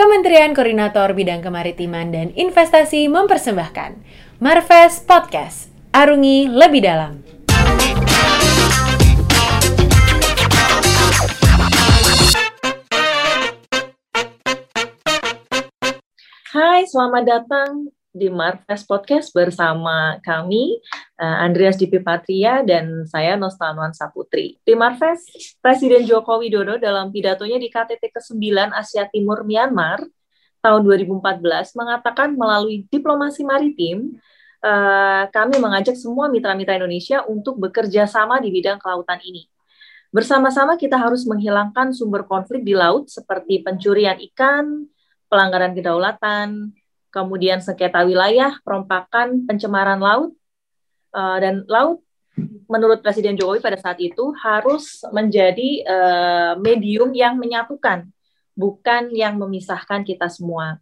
Kementerian Koordinator Bidang Kemaritiman dan Investasi mempersembahkan Marves Podcast. Arungi lebih dalam. Hai, selamat datang di Marves Podcast bersama kami, uh, Andreas Dipi Patria dan saya Nostanwan Saputri. Di Marves, Presiden Joko Widodo dalam pidatonya di KTT ke-9 Asia Timur Myanmar tahun 2014 mengatakan melalui diplomasi maritim, uh, kami mengajak semua mitra-mitra Indonesia untuk bekerja sama di bidang kelautan ini. Bersama-sama kita harus menghilangkan sumber konflik di laut seperti pencurian ikan, pelanggaran kedaulatan, kemudian sengketa wilayah, perompakan, pencemaran laut, uh, dan laut menurut Presiden Jokowi pada saat itu harus menjadi uh, medium yang menyatukan, bukan yang memisahkan kita semua.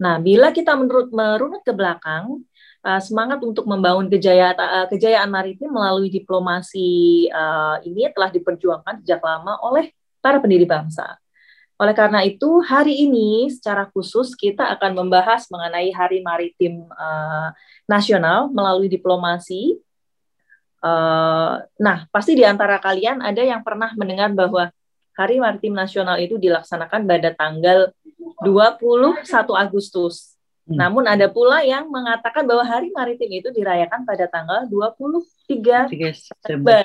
Nah, bila kita menurut merunut ke belakang, uh, semangat untuk membangun kejayaan, uh, kejayaan maritim melalui diplomasi uh, ini telah diperjuangkan sejak lama oleh para pendiri bangsa. Oleh karena itu, hari ini secara khusus kita akan membahas mengenai Hari Maritim uh, Nasional melalui diplomasi. Uh, nah, pasti di antara kalian ada yang pernah mendengar bahwa Hari Maritim Nasional itu dilaksanakan pada tanggal 21 Agustus. Hmm. Namun ada pula yang mengatakan bahwa Hari Maritim itu dirayakan pada tanggal 23 September.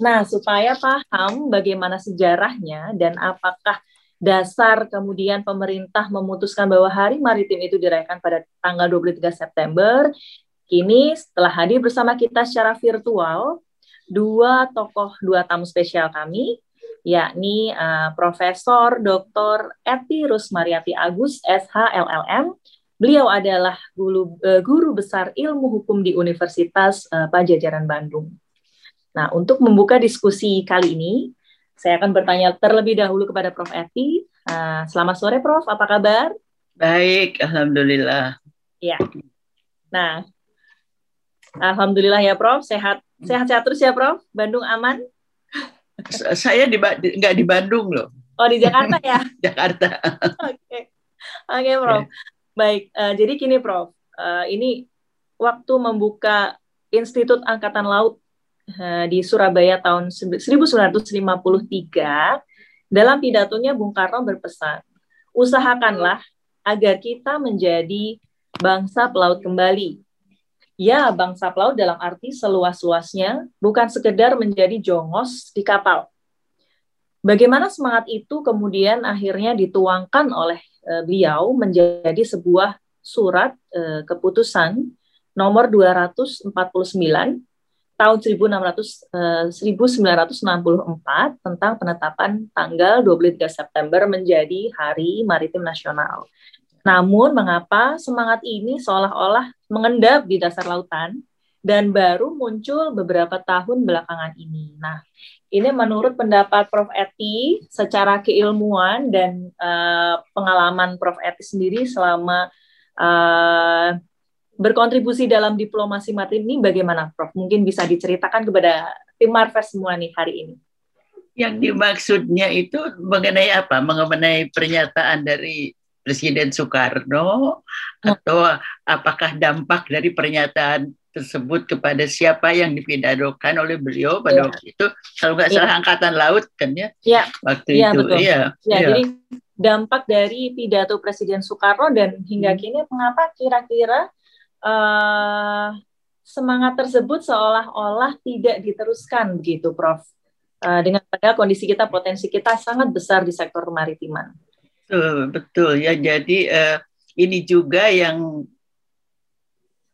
Nah, supaya paham bagaimana sejarahnya dan apakah dasar kemudian pemerintah memutuskan bahwa Hari Maritim itu dirayakan pada tanggal 23 September. Kini setelah hadir bersama kita secara virtual, dua tokoh, dua tamu spesial kami, yakni uh, Profesor Dr. Eti Rusmariati Agus, SHLLM. Beliau adalah guru, uh, guru besar ilmu hukum di Universitas uh, Pajajaran Bandung. Nah, untuk membuka diskusi kali ini, saya akan bertanya terlebih dahulu kepada Prof. Eti. Uh, selamat sore, Prof. Apa kabar? Baik, Alhamdulillah. Ya. Nah, Alhamdulillah ya, Prof. Sehat, sehat-sehat terus ya, Prof. Bandung aman? Saya di nggak di Bandung loh. Oh, di Jakarta ya? Jakarta. Oke, okay. oke, okay, Prof. Okay. Baik, uh, jadi gini, Prof. Uh, ini waktu membuka Institut Angkatan Laut Eh, di Surabaya tahun 1953, dalam pidatonya Bung Karno berpesan, usahakanlah agar kita menjadi bangsa pelaut kembali. Ya, bangsa pelaut dalam arti seluas-luasnya, bukan sekedar menjadi jongos di kapal. Bagaimana semangat itu kemudian akhirnya dituangkan oleh uh, beliau menjadi sebuah surat uh, keputusan nomor 249 tahun 1600, 1964 eh, tentang penetapan tanggal 23 September menjadi Hari Maritim Nasional. Namun mengapa semangat ini seolah-olah mengendap di dasar lautan dan baru muncul beberapa tahun belakangan ini. Nah, ini menurut pendapat Prof. Eti secara keilmuan dan uh, pengalaman Prof. Eti sendiri selama uh, berkontribusi dalam diplomasi maritim ini bagaimana, Prof? Mungkin bisa diceritakan kepada tim Marves semua nih hari ini. Yang dimaksudnya itu mengenai apa? Mengenai pernyataan dari Presiden Soekarno atau apakah dampak dari pernyataan tersebut kepada siapa yang dipidadokan oleh beliau pada ya. waktu itu kalau nggak salah ya. angkatan laut kan ya, ya. waktu ya, itu betul. ya, ya, ya. jadi dampak dari pidato Presiden Soekarno dan hingga hmm. kini mengapa kira-kira uh, semangat tersebut seolah-olah tidak diteruskan begitu, Prof. Uh, dengan pada kondisi kita, potensi kita sangat besar di sektor kemaritiman. Betul, betul ya. Jadi uh, ini juga yang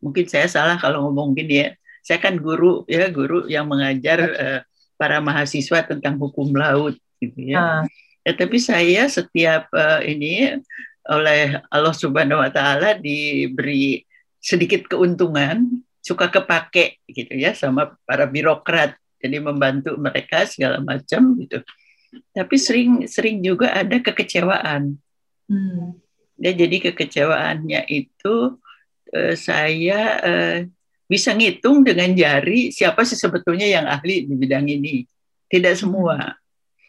mungkin saya salah kalau ngomong gini ya. Saya kan guru ya, guru yang mengajar uh, para mahasiswa tentang hukum laut gitu ya. Uh. ya tapi saya setiap uh, ini oleh Allah Subhanahu wa taala diberi sedikit keuntungan suka kepake gitu ya sama para birokrat. Jadi membantu mereka segala macam gitu. Tapi sering sering juga ada kekecewaan. Hmm. ya jadi kekecewaannya itu eh, saya eh, bisa ngitung dengan jari siapa sih sebetulnya yang ahli di bidang ini. Tidak semua.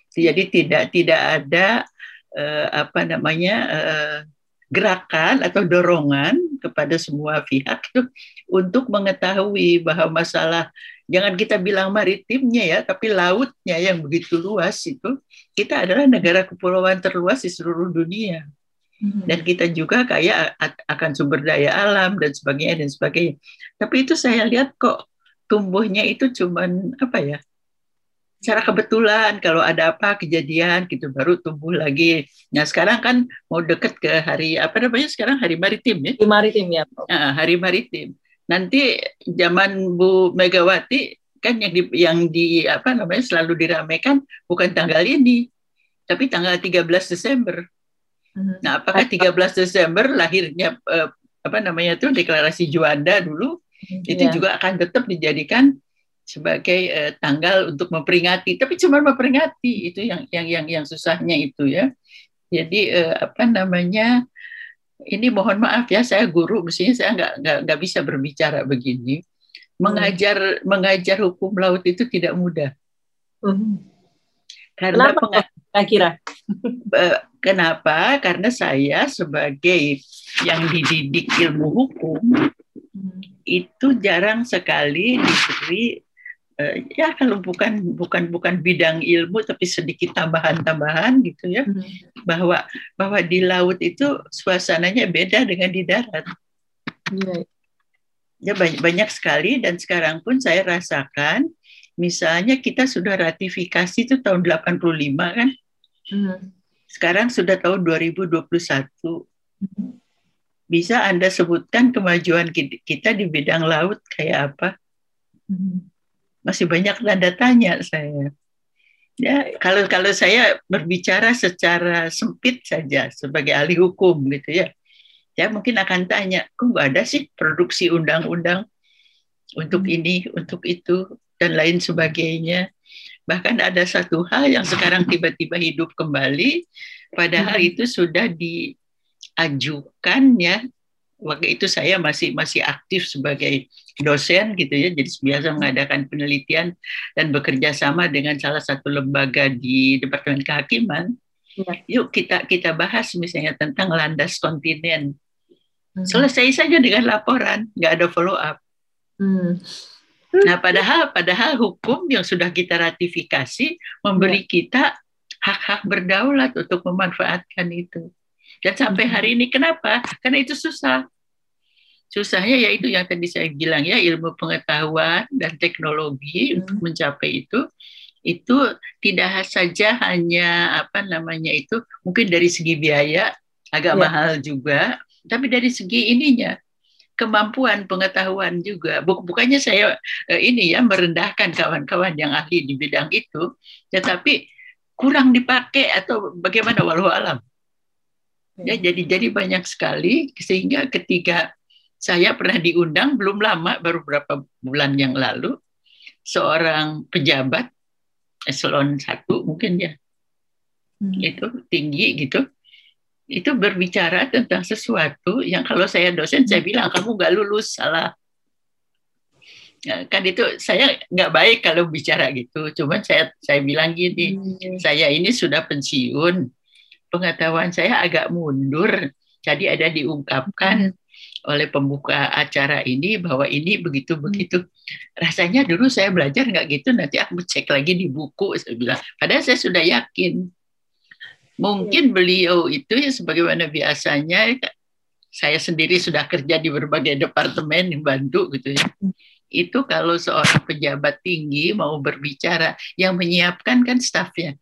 Jadi tidak tidak ada uh, apa namanya uh, gerakan atau dorongan kepada semua pihak itu untuk mengetahui bahwa masalah jangan kita bilang maritimnya ya, tapi lautnya yang begitu luas itu kita adalah negara kepulauan terluas di seluruh dunia. Hmm. Dan kita juga kaya akan sumber daya alam dan sebagainya dan sebagainya. Tapi itu saya lihat kok tumbuhnya itu cuman apa ya? Secara kebetulan kalau ada apa kejadian gitu baru tumbuh lagi. Nah sekarang kan mau deket ke hari apa namanya sekarang hari maritim ya? Hari maritim ya. Nah, hari maritim. Nanti zaman Bu Megawati kan yang di yang di apa namanya selalu diramaikan bukan tanggal ini tapi tanggal 13 Desember. Mhm. Nah, apakah 13 Desember lahirnya eh, apa namanya itu deklarasi Juanda dulu hmm, itu yeah. juga akan tetap dijadikan sebagai uh, tanggal untuk memperingati tapi cuma memperingati itu yang yang yang yang susahnya itu ya jadi uh, apa namanya ini mohon maaf ya saya guru mestinya saya nggak nggak nggak bisa berbicara begini mengajar hmm. mengajar hukum laut itu tidak mudah hmm. karena kenapa kira kenapa karena saya sebagai yang dididik ilmu hukum hmm. itu jarang sekali diberi ya kalau bukan bukan bukan bidang ilmu tapi sedikit tambahan-tambahan gitu ya hmm. bahwa bahwa di laut itu suasananya beda dengan di darat. Yeah. Ya banyak, banyak sekali dan sekarang pun saya rasakan misalnya kita sudah ratifikasi itu tahun 85 kan. Hmm. Sekarang sudah tahun 2021. Hmm. Bisa Anda sebutkan kemajuan kita di bidang laut kayak apa? Hmm masih banyak tanda tanya saya. Ya, kalau kalau saya berbicara secara sempit saja sebagai ahli hukum gitu ya, ya mungkin akan tanya, kok nggak ada sih produksi undang-undang untuk hmm. ini, untuk itu dan lain sebagainya. Bahkan ada satu hal yang sekarang tiba-tiba hidup kembali, padahal hmm. itu sudah diajukan ya waktu itu saya masih masih aktif sebagai dosen gitu ya jadi biasa mengadakan penelitian dan bekerja sama dengan salah satu lembaga di departemen kehakiman ya. yuk kita kita bahas misalnya tentang landas kontinen hmm. selesai saja dengan laporan nggak ada follow up hmm. nah padahal padahal hukum yang sudah kita ratifikasi memberi ya. kita hak-hak berdaulat untuk memanfaatkan itu dan sampai hari ini kenapa? Karena itu susah. Susahnya yaitu yang tadi saya bilang ya ilmu pengetahuan dan teknologi hmm. untuk mencapai itu itu tidak saja hanya apa namanya itu mungkin dari segi biaya agak ya. mahal juga, tapi dari segi ininya kemampuan pengetahuan juga. Bukannya saya eh, ini ya merendahkan kawan-kawan yang ahli di bidang itu, tetapi kurang dipakai atau bagaimana walau alam. Ya, jadi jadi banyak sekali sehingga ketika saya pernah diundang belum lama baru beberapa bulan yang lalu seorang pejabat eselon satu mungkin ya hmm. itu tinggi gitu itu berbicara tentang sesuatu yang kalau saya dosen saya hmm. bilang kamu nggak lulus salah ya, kan itu saya nggak baik kalau bicara gitu cuman saya saya bilang gini hmm. saya ini sudah pensiun pengetahuan saya agak mundur. Jadi ada diungkapkan hmm. oleh pembuka acara ini bahwa ini begitu-begitu. Rasanya dulu saya belajar nggak gitu, nanti aku cek lagi di buku. Saya bilang, padahal saya sudah yakin. Mungkin hmm. beliau itu ya sebagaimana biasanya, saya sendiri sudah kerja di berbagai departemen yang bantu gitu ya. Hmm. Itu kalau seorang pejabat tinggi mau berbicara, yang menyiapkan kan stafnya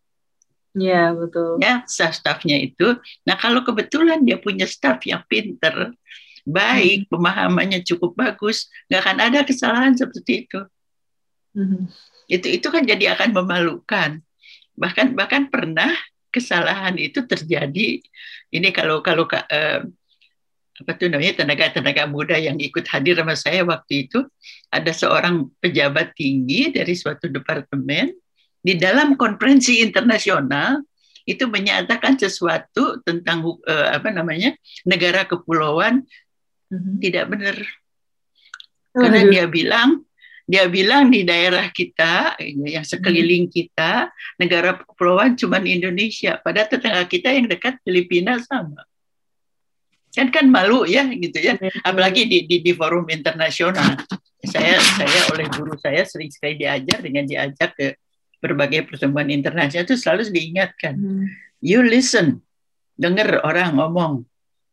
Iya, betul. Ya, staff-staffnya itu. Nah, kalau kebetulan dia punya staff yang pinter, baik, hmm. pemahamannya cukup bagus, nggak akan ada kesalahan seperti itu. Hmm. Itu itu kan jadi akan memalukan. Bahkan bahkan pernah kesalahan itu terjadi. Ini kalau kalau uh, apa tuh namanya tenaga-tenaga muda yang ikut hadir sama saya waktu itu ada seorang pejabat tinggi dari suatu departemen di dalam konferensi internasional itu menyatakan sesuatu tentang uh, apa namanya negara kepulauan mm-hmm. tidak benar. Oh, karena dia bilang dia bilang di daerah kita yang sekeliling kita negara kepulauan cuma Indonesia. Pada tetangga kita yang dekat Filipina sama. Kan kan malu ya gitu ya. Apalagi di di, di forum internasional. Saya saya oleh guru saya sering sekali diajar dengan diajak ke berbagai pertemuan internasional itu selalu diingatkan. Hmm. you listen. Dengar orang ngomong.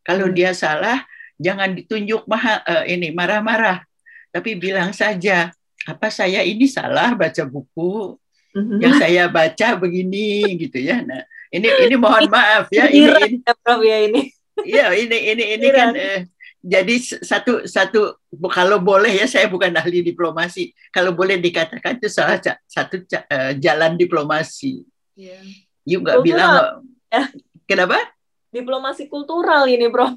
Kalau hmm. dia salah jangan ditunjuk maha, uh, ini marah-marah. Tapi bilang saja apa saya ini salah baca buku? Hmm. yang saya baca begini gitu ya. Nah ini ini mohon maaf ya ini, ini ya ini. Iya, ini ini ini kan eh, jadi satu satu kalau boleh ya saya bukan ahli diplomasi. Kalau boleh dikatakan itu salah satu uh, jalan diplomasi. Iya. You nggak bilang ya. kenapa? Diplomasi kultural ini, Bro.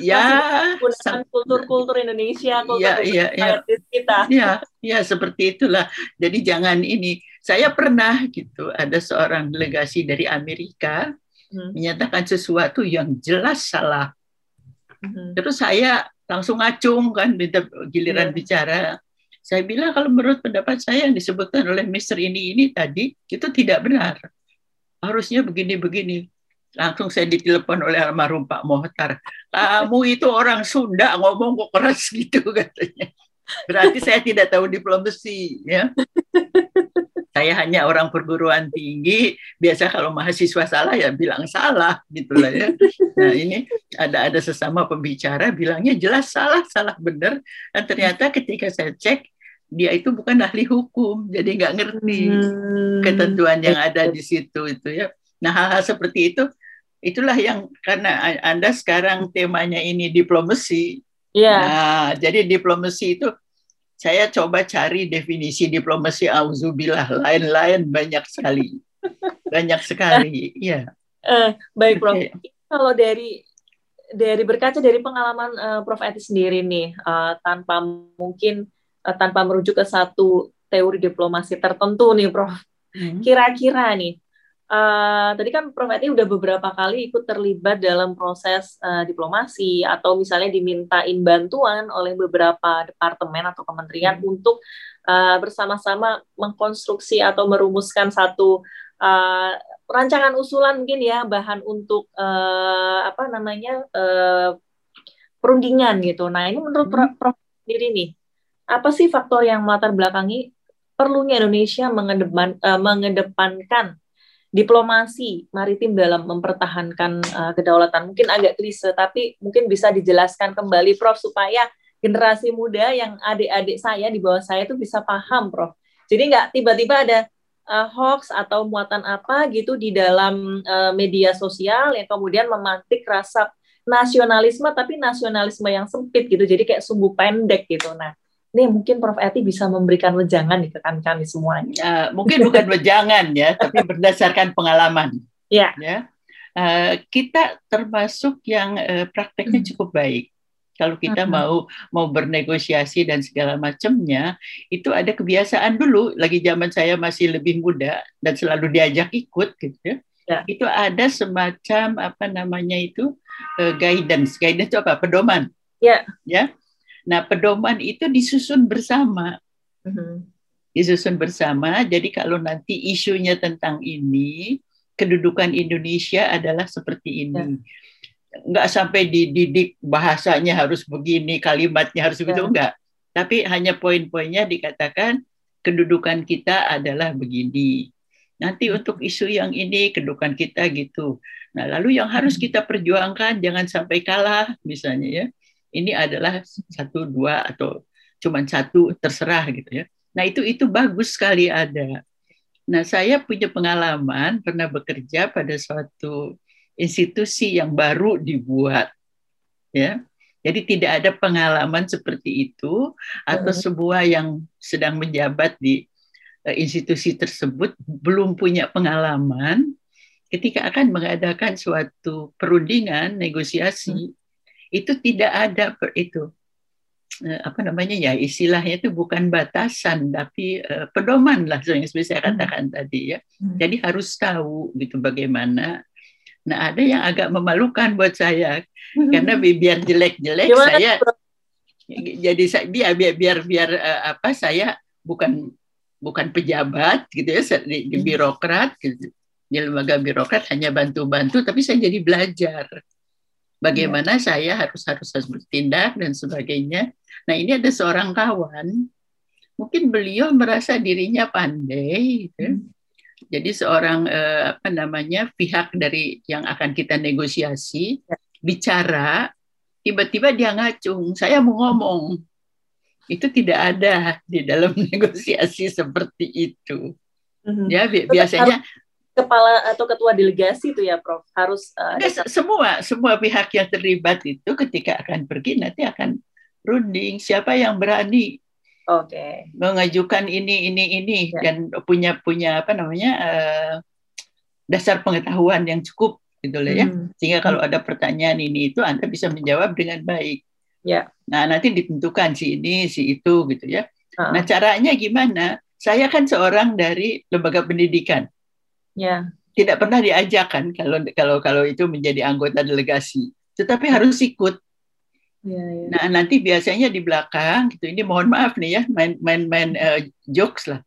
Ya, kultur-kultur Indonesia, kultur ya, ya, ya. kita. Ya, ya seperti itulah. Jadi jangan ini. Saya pernah gitu ada seorang delegasi dari Amerika hmm. menyatakan sesuatu yang jelas salah. Hmm. Terus saya langsung ngacung kan giliran yeah. bicara. Saya bilang kalau menurut pendapat saya yang disebutkan oleh Mister ini ini tadi itu tidak benar. Harusnya begini-begini. Langsung saya ditelepon oleh almarhum Pak Mohtar. Kamu itu orang Sunda ngomong kok keras gitu katanya. Berarti saya tidak tahu diplomasi ya saya hanya orang perguruan tinggi biasa kalau mahasiswa salah ya bilang salah gitulah ya nah ini ada ada sesama pembicara bilangnya jelas salah salah benar dan ternyata ketika saya cek dia itu bukan ahli hukum jadi nggak ngerti hmm. ketentuan yang ada di situ itu ya nah hal-hal seperti itu itulah yang karena anda sekarang temanya ini diplomasi yeah. nah jadi diplomasi itu saya coba cari definisi diplomasi auzubillah lain-lain banyak sekali. banyak sekali. Iya. Uh, baik, Prof. Okay. Kalau dari dari berkaca dari pengalaman uh, Prof Eti sendiri nih uh, tanpa mungkin uh, tanpa merujuk ke satu teori diplomasi tertentu nih Prof. Hmm. Kira-kira nih Uh, tadi kan Prof. Eti udah beberapa kali ikut terlibat dalam proses uh, diplomasi atau misalnya dimintain bantuan oleh beberapa departemen atau kementerian hmm. untuk uh, bersama-sama mengkonstruksi atau merumuskan satu uh, rancangan usulan mungkin ya bahan untuk uh, apa namanya uh, perundingan gitu. Nah ini menurut hmm. Prof. sendiri nih apa sih faktor yang melatar belakangi perlunya Indonesia mengedepan, uh, mengedepankan diplomasi maritim dalam mempertahankan uh, kedaulatan. Mungkin agak klise, tapi mungkin bisa dijelaskan kembali, Prof, supaya generasi muda yang adik-adik saya di bawah saya itu bisa paham, Prof. Jadi nggak tiba-tiba ada uh, hoax atau muatan apa gitu di dalam uh, media sosial yang kemudian memantik rasa nasionalisme, tapi nasionalisme yang sempit gitu. Jadi kayak sumbu pendek gitu. Nah, ini mungkin Prof. Eti bisa memberikan wejangan nih ke kami semuanya. Uh, mungkin bukan wejangan ya, tapi berdasarkan pengalaman. Ya. ya. Uh, kita termasuk yang uh, prakteknya hmm. cukup baik. Kalau kita uh -huh. mau mau bernegosiasi dan segala macamnya, itu ada kebiasaan dulu. Lagi zaman saya masih lebih muda dan selalu diajak ikut, gitu ya. ya. Itu ada semacam apa namanya itu uh, guidance. Guidance itu apa? Pedoman. Ya. Ya Nah, pedoman itu disusun bersama. Uh-huh. Disusun bersama. Jadi kalau nanti isunya tentang ini, kedudukan Indonesia adalah seperti ini. Ya. Enggak sampai dididik bahasanya harus begini, kalimatnya harus begitu, ya. enggak. Tapi hanya poin-poinnya dikatakan kedudukan kita adalah begini. Nanti untuk isu yang ini kedudukan kita gitu. Nah, lalu yang harus hmm. kita perjuangkan jangan sampai kalah misalnya ya ini adalah satu dua atau cuma satu terserah gitu ya. Nah itu itu bagus sekali ada. Nah saya punya pengalaman pernah bekerja pada suatu institusi yang baru dibuat ya. Jadi tidak ada pengalaman seperti itu atau hmm. sebuah yang sedang menjabat di uh, institusi tersebut belum punya pengalaman ketika akan mengadakan suatu perundingan negosiasi hmm itu tidak ada itu eh, apa namanya ya istilahnya itu bukan batasan tapi uh, pedoman lah yang seperti saya hmm. katakan hmm. tadi ya hmm. jadi harus tahu gitu bagaimana nah ada yang agak memalukan buat saya hmm. karena biar jelek-jelek saya jadi saya biar biar biar uh, apa saya bukan bukan pejabat gitu ya di, di birokrat gitu di lembaga birokrat hanya bantu-bantu tapi saya jadi belajar bagaimana ya. saya harus harus harus bertindak dan sebagainya nah ini ada seorang kawan mungkin beliau merasa dirinya pandai gitu. Hmm. jadi seorang eh, apa namanya pihak dari yang akan kita negosiasi ya. bicara tiba-tiba dia ngacung saya mau ngomong itu tidak ada di dalam negosiasi seperti itu. Mm-hmm. Ya bi biasanya kepala atau ketua delegasi itu ya Prof harus uh, semua semua pihak yang terlibat itu ketika akan pergi nanti akan runding siapa yang berani okay. mengajukan ini ini ini ya. dan punya punya apa namanya uh, dasar pengetahuan yang cukup gitu loh ya hmm. sehingga kalau ada pertanyaan ini itu anda bisa menjawab dengan baik Ya. Nah, nanti ditentukan si ini, si itu gitu ya. Uh. Nah, caranya gimana? Saya kan seorang dari lembaga pendidikan. Ya. Tidak pernah diajakkan kalau kalau kalau itu menjadi anggota delegasi, tetapi harus ikut. Ya, ya. Nah, nanti biasanya di belakang gitu. Ini mohon maaf nih ya, main-main uh, jokes lah.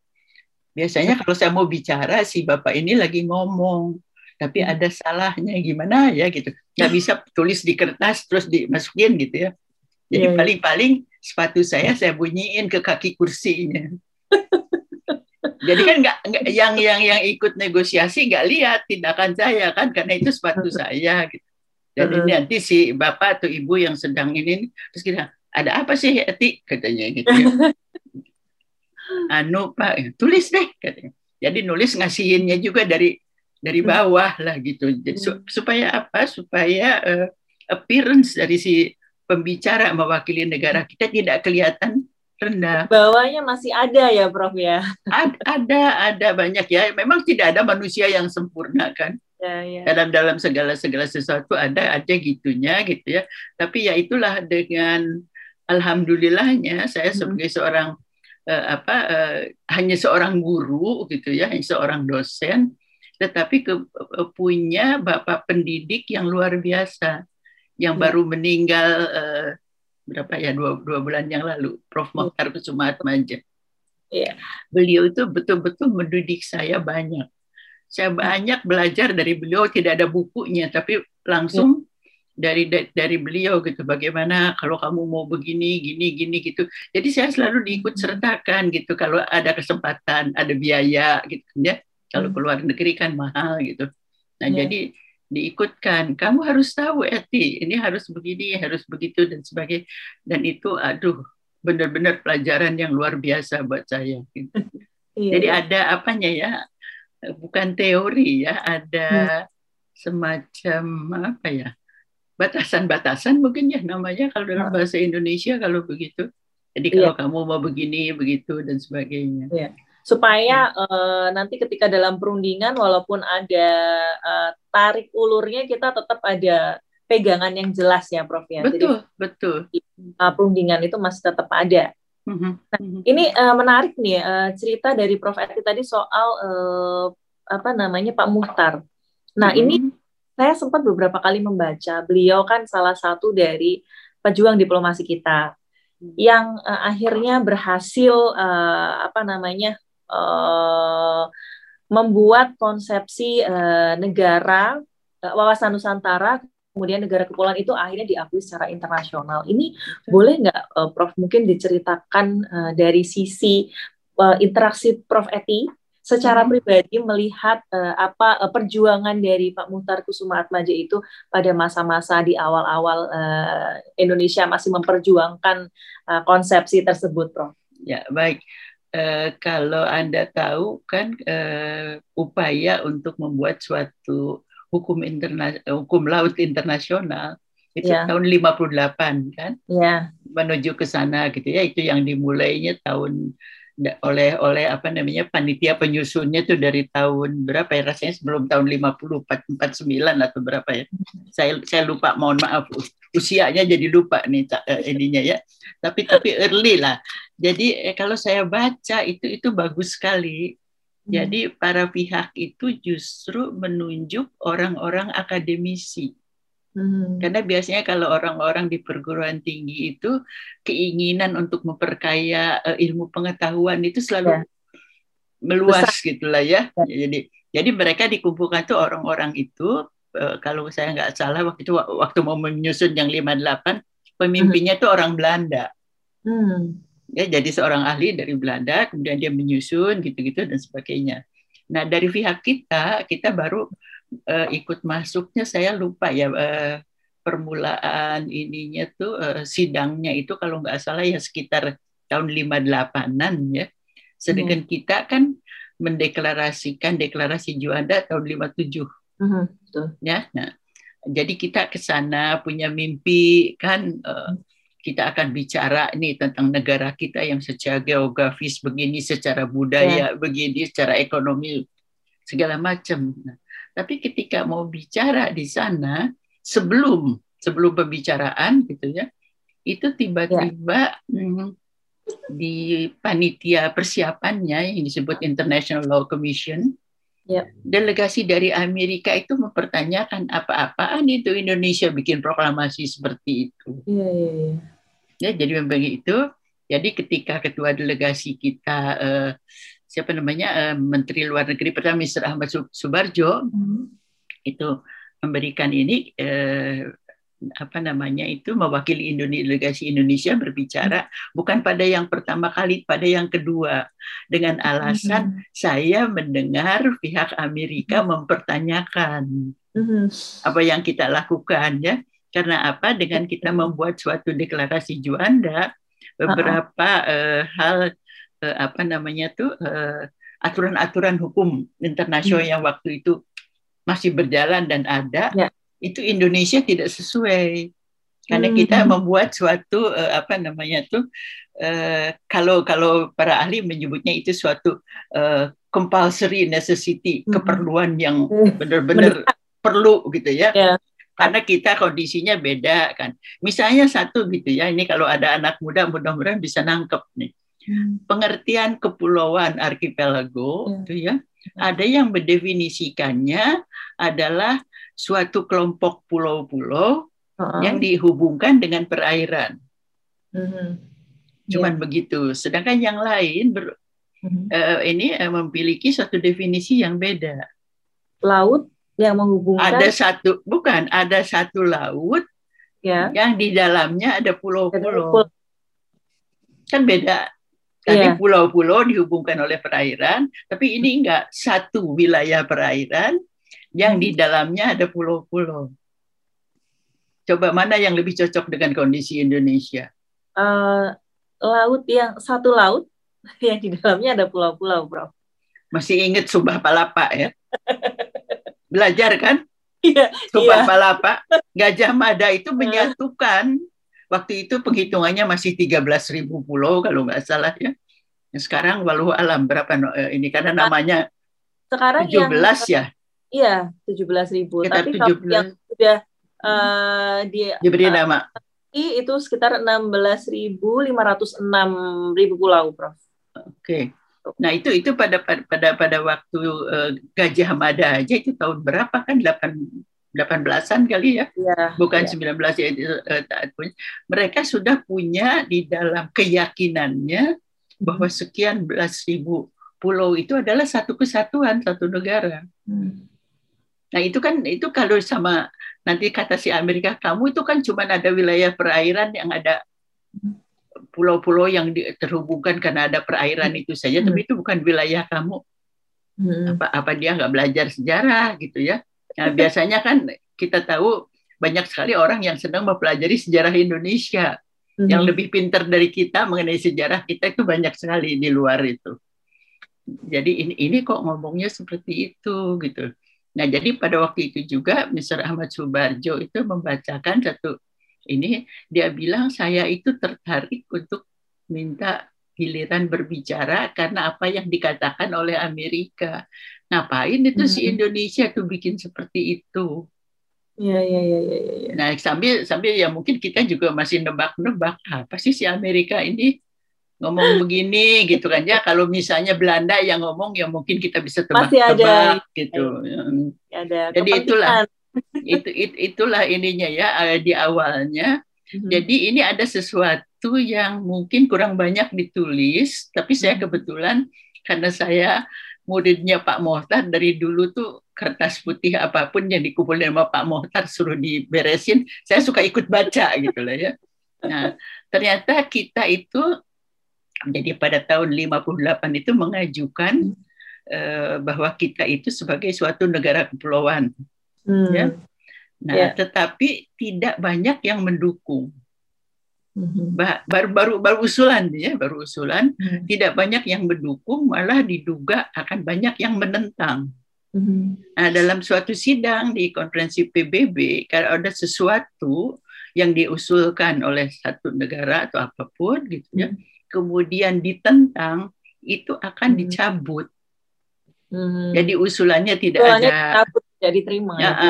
Biasanya kalau saya mau bicara si bapak ini lagi ngomong, tapi hmm. ada salahnya gimana ya gitu. Nggak bisa tulis di kertas terus dimasukin gitu ya jadi yeah, iya. paling-paling sepatu saya saya bunyiin ke kaki kursinya. Jadi kan nggak yang yang yang ikut negosiasi nggak lihat tindakan saya kan karena itu sepatu saya gitu. Dan ini nanti si bapak atau ibu yang sedang ini terus kita ada apa sih Eti katanya gitu. Ya. anu Pak tulis deh katanya. Jadi nulis ngasihinnya juga dari dari bawah lah gitu. Jadi supaya apa? Supaya uh, appearance dari si pembicara mewakili negara kita tidak kelihatan rendah. Bawahnya masih ada ya, Prof ya. ada, ada banyak ya. Memang tidak ada manusia yang sempurna kan. Ya, ya. Dalam dalam segala segala sesuatu ada aja gitunya gitu ya. Tapi ya itulah dengan alhamdulillahnya saya hmm. sebagai seorang uh, apa uh, hanya seorang guru gitu ya, hanya seorang dosen, tetapi ke, uh, punya bapak pendidik yang luar biasa yang ya. baru meninggal uh, berapa ya dua, dua bulan yang lalu Prof. Mokhtar Kusuma Atmaja. Ya. Beliau itu betul-betul mendidik saya banyak. Saya iya. banyak belajar dari beliau tidak ada bukunya tapi langsung ya. dari dari beliau gitu bagaimana kalau kamu mau begini gini gini gitu. Jadi saya selalu diikut hmm. sertakan gitu kalau ada kesempatan, ada biaya gitu ya. Kalau hmm. keluar negeri kan mahal gitu. Nah, ya. jadi diikutkan. Kamu harus tahu Eti, ini harus begini, harus begitu dan sebagainya. Dan itu aduh benar-benar pelajaran yang luar biasa buat saya. Gitu. Iya, Jadi iya. ada apanya ya? Bukan teori ya, ada hmm. semacam apa ya? Batasan-batasan mungkin ya namanya kalau dalam hmm. bahasa Indonesia kalau begitu. Jadi kalau iya. kamu mau begini, begitu dan sebagainya. Iya supaya uh, nanti ketika dalam perundingan walaupun ada uh, tarik ulurnya kita tetap ada pegangan yang jelas ya Prof ya. Betul, Jadi, betul. Uh, perundingan itu masih tetap ada. Mm-hmm. Nah, ini uh, menarik nih uh, cerita dari Prof Eti tadi soal uh, apa namanya Pak Muhtar. Nah, mm-hmm. ini saya sempat beberapa kali membaca. Beliau kan salah satu dari pejuang diplomasi kita mm. yang uh, akhirnya berhasil uh, apa namanya uh, membuat konsepsi uh, negara uh, wawasan Nusantara kemudian negara kepulauan itu akhirnya diakui secara internasional. Ini boleh nggak, uh, Prof? Mungkin diceritakan uh, dari sisi uh, interaksi Prof Eti secara hmm. pribadi melihat uh, apa uh, perjuangan dari Pak Muhtar Kusuma Atmaja itu pada masa-masa di awal-awal uh, Indonesia masih memperjuangkan uh, konsepsi tersebut, Prof. Ya baik. Eh, kalau Anda tahu kan uh, upaya untuk membuat suatu hukum interna hukum laut internasional itu yeah. tahun 58 kan yeah. menuju ke sana gitu ya itu yang dimulainya tahun oleh oleh apa namanya panitia penyusunnya itu dari tahun berapa ya? Rasanya sebelum tahun 50 49 atau berapa ya? Saya saya lupa mohon maaf. Usianya jadi lupa nih uh, ininya ya. Tapi tapi early lah. Jadi eh, kalau saya baca itu itu bagus sekali. Hmm. jadi para pihak itu justru menunjuk orang-orang akademisi Hmm. Karena biasanya kalau orang-orang di perguruan tinggi itu keinginan untuk memperkaya uh, ilmu pengetahuan itu selalu ya. meluas Besar. gitulah ya. ya. Jadi jadi mereka dikumpulkan tuh orang-orang itu uh, kalau saya nggak salah waktu itu waktu mau menyusun yang 58 pemimpinnya hmm. tuh orang Belanda. Hmm. Ya jadi seorang ahli dari Belanda kemudian dia menyusun gitu-gitu dan sebagainya. Nah dari pihak kita kita baru uh, ikut masuknya saya lupa ya uh, permulaan ininya tuh uh, sidangnya itu kalau nggak salah ya sekitar tahun 58-an ya. Sedangkan hmm. kita kan mendeklarasikan deklarasi Juanda tahun 57. Hmm, betul. Ya, nah. Jadi kita ke sana punya mimpi kan uh, kita akan bicara ini tentang negara kita yang secara geografis begini, secara budaya ya. begini, secara ekonomi segala macam. Nah, tapi ketika mau bicara di sana sebelum sebelum pembicaraan gitu ya, itu tiba-tiba ya. hmm, di panitia persiapannya yang disebut International Law Commission, ya. delegasi dari Amerika itu mempertanyakan apa-apaan itu Indonesia bikin proklamasi seperti itu. Ya, ya, ya. ya jadi begitu. Jadi ketika ketua delegasi kita uh, siapa namanya uh, Menteri Luar Negeri pertama Mr. Ahmad Subarjo hmm. itu memberikan ini uh, apa namanya itu mewakili Indonesia delegasi Indonesia berbicara hmm. bukan pada yang pertama kali pada yang kedua dengan alasan hmm. saya mendengar pihak Amerika hmm. mempertanyakan hmm. apa yang kita lakukan ya karena apa dengan kita membuat suatu deklarasi Juanda beberapa uh, hal uh, apa namanya tuh uh, aturan-aturan hukum internasional hmm. yang waktu itu masih berjalan dan ada ya. itu Indonesia tidak sesuai karena hmm. kita membuat suatu uh, apa namanya tuh uh, kalau kalau para ahli menyebutnya itu suatu uh, compulsory necessity hmm. keperluan yang hmm. benar-benar perlu gitu ya. ya karena kita kondisinya beda kan. Misalnya satu gitu ya, ini kalau ada anak muda mudah-mudahan bisa nangkep nih. Hmm. pengertian kepulauan arkipelago hmm. itu ya ada yang mendefinisikannya adalah suatu kelompok pulau-pulau uh-huh. yang dihubungkan dengan perairan. Uh-huh. Cuman yeah. begitu. Sedangkan yang lain ber, uh-huh. uh, ini uh, memiliki satu definisi yang beda. Laut yang menghubungkan. Ada satu, bukan ada satu laut yeah. yang di dalamnya ada pulau-pulau. Kan beda Tadi yeah. pulau-pulau dihubungkan oleh perairan, tapi ini enggak satu wilayah perairan yang di hmm. dalamnya ada pulau-pulau. Coba mana yang lebih cocok dengan kondisi Indonesia? Uh, laut yang satu laut yang di dalamnya ada pulau-pulau, Bro. Masih ingat Subah Palapa ya? Belajar kan? Iya. Subah yeah. Palapa, Gajah Mada itu menyatukan Waktu itu penghitungannya masih 13.000 pulau kalau nggak salah ya. Sekarang walau alam berapa no, eh, ini karena namanya sekarang 17 yang, ya. Iya, 17.000. Tapi 17. kalau yang sudah uh, di diberi uh, nama itu sekitar 16.506 ribu pulau, Prof. Oke. Okay. Nah itu itu pada pada pada waktu uh, Gajah Mada aja itu tahun berapa kan 8 18-an kali ya, ya bukan ya. 19 ya mereka sudah punya di dalam keyakinannya bahwa hmm. sekian belas ribu pulau itu adalah satu kesatuan satu negara. Hmm. Nah itu kan itu kalau sama nanti kata si Amerika kamu itu kan cuma ada wilayah perairan yang ada pulau-pulau yang terhubungkan karena ada perairan hmm. itu saja, hmm. tapi itu bukan wilayah kamu. Hmm. Apa apa dia nggak belajar sejarah gitu ya? Nah, biasanya kan kita tahu banyak sekali orang yang sedang mempelajari sejarah Indonesia. Mm-hmm. Yang lebih pintar dari kita mengenai sejarah kita itu banyak sekali di luar itu. Jadi ini ini kok ngomongnya seperti itu gitu. Nah, jadi pada waktu itu juga Mr. Ahmad Subarjo itu membacakan satu ini dia bilang saya itu tertarik untuk minta giliran berbicara karena apa yang dikatakan oleh Amerika. Ngapain itu hmm. si Indonesia tuh bikin seperti itu? Iya, iya, iya, iya. Ya. Nah, sambil sambil ya mungkin kita juga masih nebak-nebak apa sih si Amerika ini ngomong begini gitu kan ya. Kalau misalnya Belanda yang ngomong ya mungkin kita bisa tebak-tebak gitu. Ada Jadi itulah itu, itu itulah ininya ya eh, di awalnya. Mm-hmm. Jadi ini ada sesuatu yang mungkin kurang banyak ditulis, tapi saya kebetulan karena saya muridnya Pak Mohtar dari dulu tuh kertas putih apa pun yang dikumpulin sama Pak Mohtar suruh diberesin, saya suka ikut baca gitu lah ya. Nah, ternyata kita itu jadi pada tahun 58 itu mengajukan uh, bahwa kita itu sebagai suatu negara kepulauan. Hmm. Ya. Nah, yeah. tetapi tidak banyak yang mendukung. Hmm. Baru baru baru usulan ya, baru usulan. Hmm. Tidak banyak yang mendukung, malah diduga akan banyak yang menentang. Hmm. Nah, dalam suatu sidang di konferensi PBB, kalau ada sesuatu yang diusulkan oleh satu negara atau apa pun gitu ya, hmm. kemudian ditentang, itu akan hmm. dicabut. Hmm. Jadi usulannya tidak usulannya ada. Dicabut, diterima. Ya, gitu.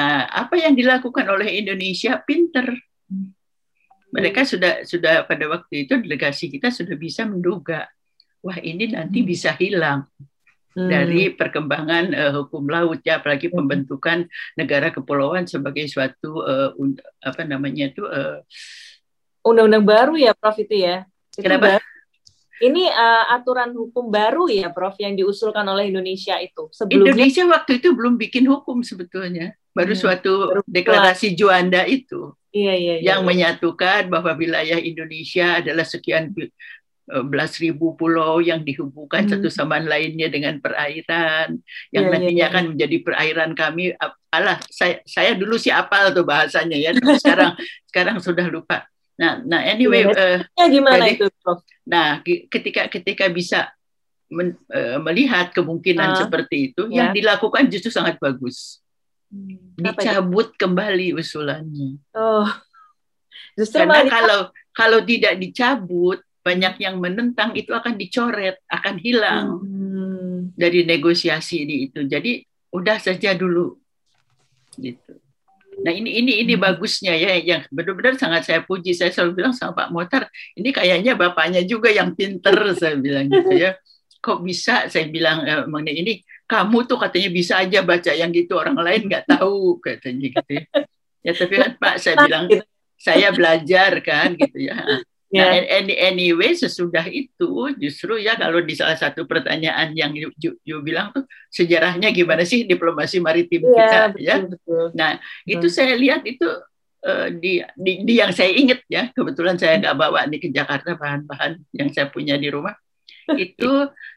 Nah, apa yang dilakukan oleh Indonesia pinter. Mereka sudah sudah pada waktu itu delegasi kita sudah bisa menduga, wah ini nanti hmm. bisa hilang hmm. dari perkembangan uh, hukum laut ya, apalagi hmm. pembentukan negara kepulauan sebagai suatu uh, apa namanya itu uh, undang-undang baru ya, Prof itu ya. Itu Kenapa? Baru. Ini uh, aturan hukum baru ya, Prof, yang diusulkan oleh Indonesia itu. Sebelumnya Indonesia waktu itu belum bikin hukum sebetulnya, baru hmm. suatu deklarasi Juanda itu. Iya, iya, iya, yang iya. menyatukan bahwa wilayah Indonesia adalah sekian eh, belas ribu pulau yang dihubungkan hmm. satu sama lainnya dengan perairan yang yeah, iya, nantinya yeah, akan menjadi perairan kami alah saya saya dulu sih apal tuh bahasanya ya sekarang sekarang sudah lupa nah nah anyway uh, ya, gimana jadi, itu Prof? nah ketika ketika bisa men, uh, melihat kemungkinan uh, seperti itu yeah. yang dilakukan justru sangat bagus. Dicabut kembali usulannya. Oh, justru karena kalau kalau tidak dicabut banyak yang menentang itu akan dicoret, akan hilang hmm. dari negosiasi di itu. Jadi udah saja dulu, gitu. Nah ini ini ini hmm. bagusnya ya yang benar-benar sangat saya puji. Saya selalu bilang sama Pak Motar, ini kayaknya bapaknya juga yang pinter saya bilang gitu ya. Kok bisa saya bilang eh, mengenai ini kamu tuh katanya bisa aja baca yang gitu orang lain nggak tahu katanya gitu ya. ya tapi kan Pak saya bilang saya belajar kan gitu ya Nah, yeah. any, anyway sesudah itu justru ya kalau di salah satu pertanyaan yang you, you, you bilang tuh sejarahnya gimana sih diplomasi maritim yeah, kita betul, ya. Betul. Nah, hmm. itu saya lihat itu uh, di, di di yang saya ingat ya. Kebetulan saya nggak bawa nih ke Jakarta bahan-bahan yang saya punya di rumah itu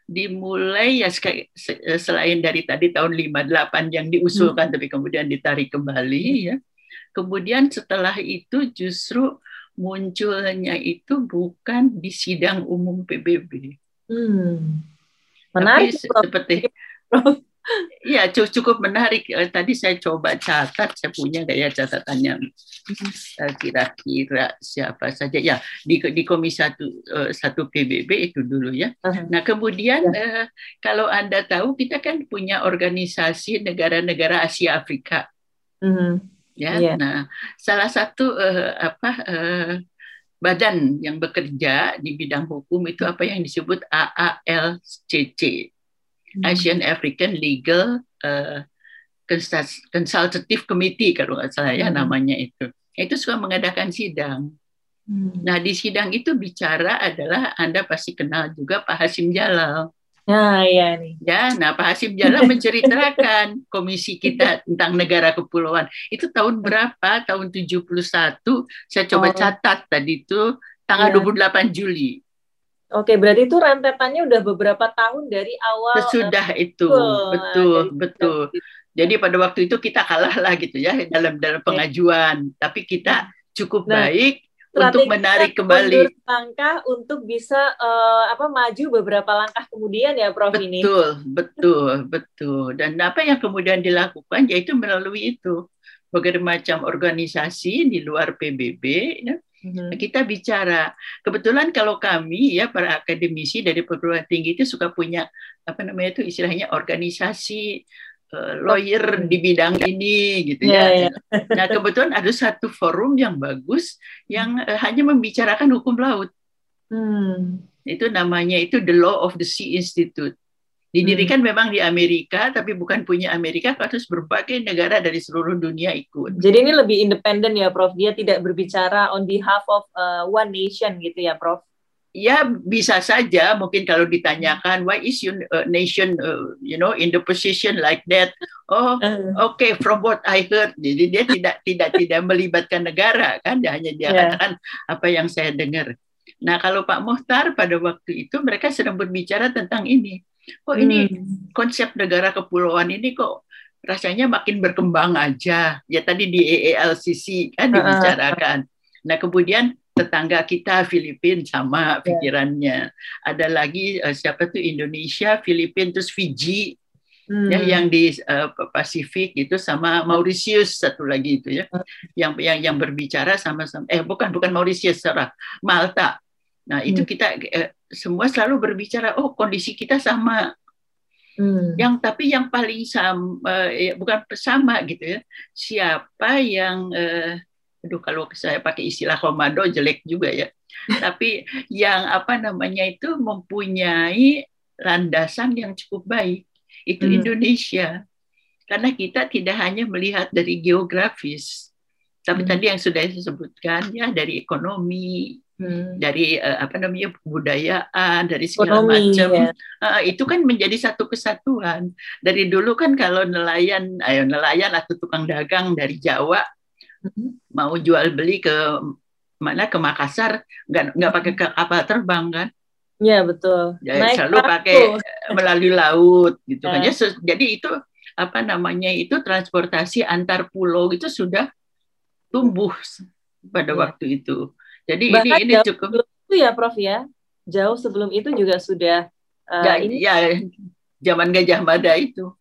dimulai ya selain dari tadi tahun 58 yang diusulkan hmm. tapi kemudian ditarik kembali ya. Kemudian setelah itu justru munculnya itu bukan di sidang umum PBB. Hmm. Menarik. Tapi seperti Iya cukup menarik. Eh, tadi saya coba catat, saya punya kayak catatannya eh, kira-kira siapa saja. Ya di di komisi satu eh, satu PBB itu dulu ya. Nah kemudian ya. kalau anda tahu kita kan punya organisasi negara-negara Asia Afrika. Uh-huh. Ya, yeah. nah salah satu apa badan yang bekerja di bidang hukum itu apa yang disebut AALCC. Hmm. Asian African Legal uh, Consultative Committee kalau nggak salah ya hmm. namanya itu. Itu suka mengadakan sidang. Hmm. Nah di sidang itu bicara adalah Anda pasti kenal juga Pak Hasim Jalal. Nah, iya nih. Ya, nah Pak Hasim Jalal menceritakan komisi kita tentang negara kepulauan. Itu tahun berapa? Tahun 71. Saya coba oh. catat tadi itu tanggal ya. 28 Juli. Oke, berarti itu rentetannya udah beberapa tahun dari awal. Sesudah uh, itu, betul, betul. Jadi pada waktu itu kita kalah lah gitu ya dalam dalam pengajuan, tapi kita cukup nah, baik untuk menarik kembali langkah untuk bisa uh, apa maju beberapa langkah kemudian ya Prof betul, ini. Betul, betul, betul. Dan apa yang kemudian dilakukan yaitu melalui itu berbagai macam organisasi di luar PBB ya hmm Kita bicara, kebetulan kalau kami ya para akademisi dari perguruan tinggi itu suka punya apa namanya itu istilahnya organisasi uh, lawyer di bidang ini gitu yeah, ya. Yeah. Nah kebetulan ada satu forum yang bagus yang uh, hanya membicarakan hukum laut. Hmm. Itu namanya itu The Law of the Sea Institute. Didirikan hmm. memang di Amerika, tapi bukan punya Amerika, harus berbagai negara dari seluruh dunia ikut. Jadi ini lebih independen ya, Prof. Dia tidak berbicara on behalf of uh, one nation gitu ya, Prof. Ya bisa saja mungkin kalau ditanyakan why is your uh, nation uh, you know in the position like that oh uh. okay from what I heard jadi dia tidak tidak tidak melibatkan negara kan dia hanya dia yeah. katakan apa yang saya dengar nah kalau Pak Mohtar pada waktu itu mereka sedang berbicara tentang ini kok ini hmm. konsep negara kepulauan ini kok rasanya makin berkembang aja ya tadi di EELCC kan dibicarakan nah kemudian tetangga kita Filipina sama ya. pikirannya. Yeah. Ada lagi uh, siapa tuh Indonesia, Filipina terus Fiji. Hmm. Ya yang di uh, Pasifik itu sama Mauritius satu lagi itu ya. Hmm. Yang yang yang berbicara sama-sama eh bukan bukan Mauritius salah, Malta. Nah, hmm. itu kita uh, semua selalu berbicara oh kondisi kita sama. Hmm. Yang tapi yang paling sama uh, ya, bukan sama gitu ya. Siapa yang uh, aduh kalau saya pakai istilah komando jelek juga ya. Tapi yang apa namanya itu mempunyai landasan yang cukup baik itu hmm. Indonesia. Karena kita tidak hanya melihat dari geografis, tapi hmm. tadi yang sudah disebutkan ya dari ekonomi, hmm. dari uh, apa namanya kebudayaan, dari segala macam. Ya. Uh, itu kan menjadi satu kesatuan. Dari dulu kan kalau nelayan, ayo nelayan atau tukang dagang dari Jawa mau jual beli ke mana ke Makassar nggak nggak pakai kapal terbang kan Iya betul. Ya, Naik selalu kartu. pakai melalui laut gitu kan. Ya. Jadi itu apa namanya itu transportasi antar pulau itu sudah tumbuh pada ya. waktu itu. Jadi Bahkan ini ini cukup itu ya Prof ya. Jauh sebelum itu juga sudah uh, ya, ini ya zaman Gajah Mada itu.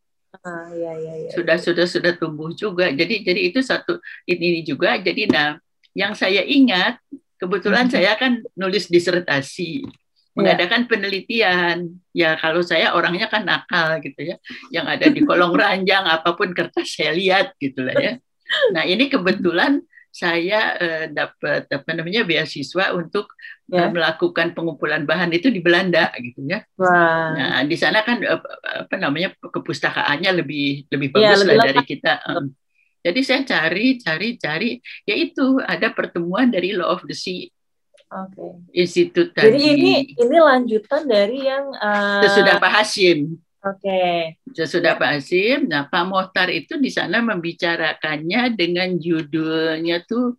Ah, ya, ya, ya, sudah ya. sudah sudah tumbuh juga. Jadi jadi itu satu ini juga. Jadi nah yang saya ingat kebetulan hmm. saya kan nulis disertasi ya. mengadakan penelitian. Ya kalau saya orangnya kan nakal gitu ya, yang ada di kolong ranjang apa pun kertas saya lihat gitu lah ya. Nah ini kebetulan saya uh, dapat apa namanya beasiswa untuk ya. uh, melakukan pengumpulan bahan itu di Belanda gitu ya. Wah. Nah di sana kan uh, apa namanya kepustakaannya lebih lebih iya, bagus ya, lebih lah dari kita. Um, jadi saya cari cari cari yaitu ada pertemuan dari Law of the Sea. Oke. Okay. Institut tadi. Jadi ini ini lanjutan dari yang uh, sesudah Pak Hashim. Oke. Okay. Sudah Pak Asim. Nah, Pak Mohtar itu di sana membicarakannya dengan judulnya tuh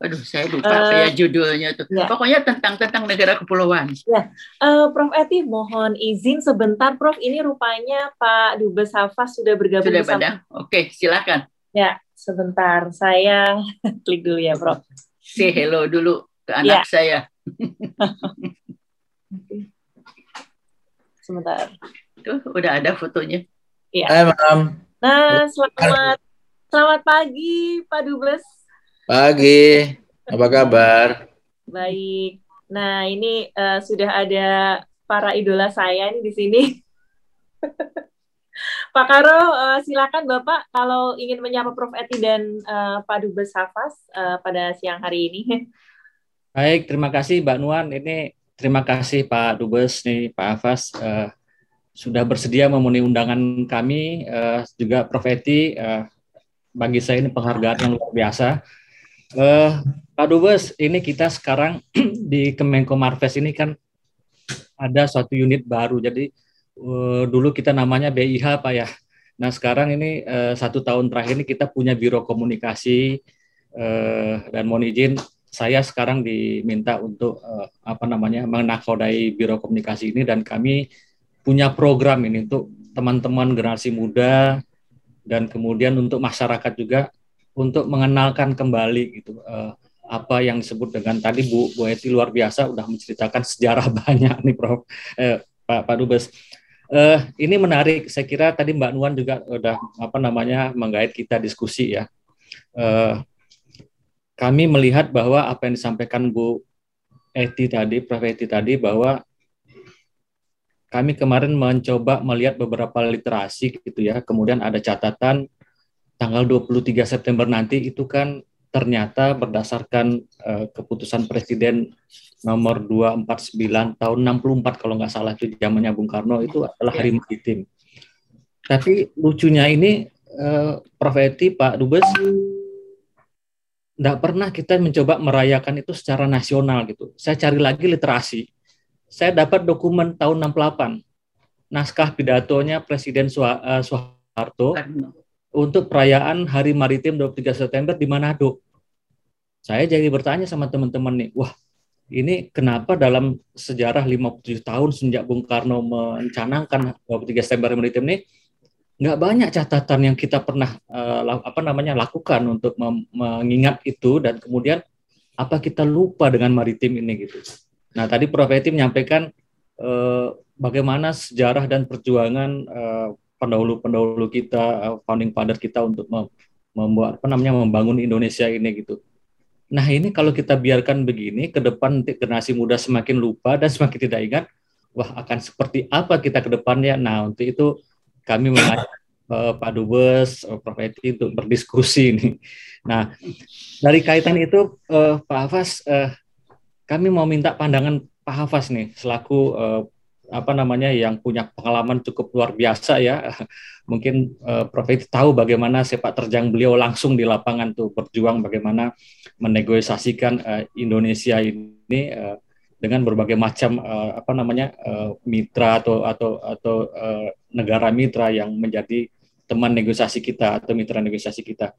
Aduh, saya lupa uh, ya judulnya tuh. Ya. Pokoknya tentang tentang negara kepulauan. Ya, uh, Prof Eti, mohon izin sebentar, Prof. Ini rupanya Pak Dubes Hafaz sudah bergabung sudah pada. Oke, silakan. Ya, sebentar. Saya klik dulu ya, Prof. Say hello dulu ke anak ya. saya. sebentar. Tuh, udah ada fotonya. Iya. Hai, Mam. Nah, selamat selamat pagi Pak Dubes. Pagi. Apa kabar? Baik. Nah, ini uh, sudah ada para idola saya nih di sini. Pak Karo, uh, silakan Bapak kalau ingin menyapa Prof. Eti dan uh, Pak Dubes Hafaz uh, pada siang hari ini. Baik, terima kasih Mbak Nuan. Ini terima kasih Pak Dubes nih Pak Hafaz. Uh, sudah bersedia memenuhi undangan kami, uh, juga Prof. Eti, uh, bagi saya ini penghargaan yang luar biasa. Uh, Pak Dubes, ini kita sekarang di Kemenko Marves ini kan ada suatu unit baru, jadi uh, dulu kita namanya BIH Pak ya. Nah sekarang ini uh, satu tahun terakhir ini kita punya biro komunikasi uh, dan mohon izin saya sekarang diminta untuk uh, apa namanya menakodai biro komunikasi ini dan kami punya program ini untuk teman-teman generasi muda dan kemudian untuk masyarakat juga untuk mengenalkan kembali gitu uh, apa yang disebut dengan tadi Bu Bu Eti luar biasa udah menceritakan sejarah banyak nih Prof eh, Pak Pak Dubes. Uh, ini menarik. Saya kira tadi Mbak Nuan juga udah apa namanya menggait kita diskusi ya. Uh, kami melihat bahwa apa yang disampaikan Bu Eti tadi, Prof Eti tadi bahwa kami kemarin mencoba melihat beberapa literasi gitu ya. Kemudian ada catatan tanggal 23 September nanti itu kan ternyata berdasarkan uh, keputusan Presiden nomor 249 tahun 64 kalau nggak salah itu zamannya Bung Karno itu adalah hari maritim. Tapi lucunya ini uh, Prof Eti, Pak Dubes nggak pernah kita mencoba merayakan itu secara nasional gitu. Saya cari lagi literasi. Saya dapat dokumen tahun 68 naskah pidatonya Presiden eh, Soeharto untuk perayaan Hari Maritim 23 September di Manado. Saya jadi bertanya sama teman-teman nih, wah ini kenapa dalam sejarah 57 tahun sejak Bung Karno mencanangkan 23 September Maritim ini nggak banyak catatan yang kita pernah uh, apa namanya lakukan untuk mengingat itu dan kemudian apa kita lupa dengan maritim ini gitu. Nah tadi Prof Eti menyampaikan uh, bagaimana sejarah dan perjuangan uh, pendahulu-pendahulu kita, uh, founding father kita untuk membuat apa namanya membangun Indonesia ini gitu. Nah ini kalau kita biarkan begini, ke depan generasi muda semakin lupa dan semakin tidak ingat, wah akan seperti apa kita ke depannya. Nah untuk itu kami mengajak uh, Pak Dubes, uh, Prof. Eti untuk berdiskusi ini. Nah dari kaitan itu uh, Pak Hafaz, uh, kami mau minta pandangan Pak Hafaz nih selaku uh, apa namanya yang punya pengalaman cukup luar biasa ya. Mungkin uh, Prof itu tahu bagaimana sepak terjang beliau langsung di lapangan tuh berjuang bagaimana menegosiasikan uh, Indonesia ini uh, dengan berbagai macam uh, apa namanya uh, mitra atau atau atau uh, negara mitra yang menjadi teman negosiasi kita atau mitra negosiasi kita.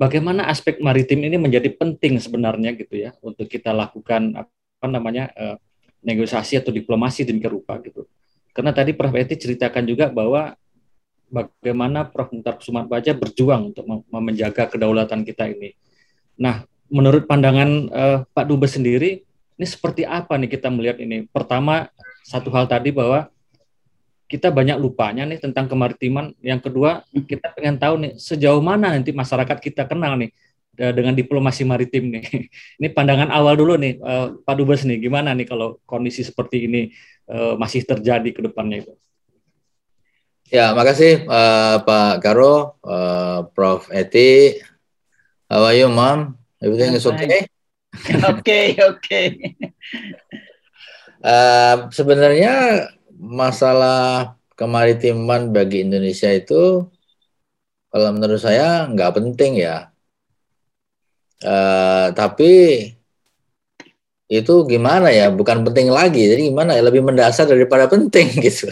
Bagaimana aspek maritim ini menjadi penting sebenarnya gitu ya untuk kita lakukan apa namanya uh, negosiasi atau diplomasi demikian rupa gitu. Karena tadi Prof. Eti ceritakan juga bahwa bagaimana Prof. Mutar Kusumat Baja berjuang untuk menjaga kedaulatan kita ini. Nah, menurut pandangan uh, Pak Dubes sendiri, ini seperti apa nih kita melihat ini? Pertama, satu hal tadi bahwa kita banyak lupanya nih tentang kemaritiman. Yang kedua, kita pengen tahu nih sejauh mana nanti masyarakat kita kenal nih Eh, dengan diplomasi maritim nih. Ini pandangan awal dulu nih, uh, Pak Dubes nih, gimana nih kalau kondisi seperti ini uh, masih terjadi ke depannya itu? Ya, makasih uh, Pak Karo, uh, Prof. Eti. How are you, Mom? Everything is okay? Oke, oke. Sebenarnya masalah kemaritiman bagi Indonesia itu, kalau menurut saya nggak penting ya. Uh, tapi itu gimana ya? Bukan penting lagi. Jadi gimana ya? Lebih mendasar daripada penting gitu.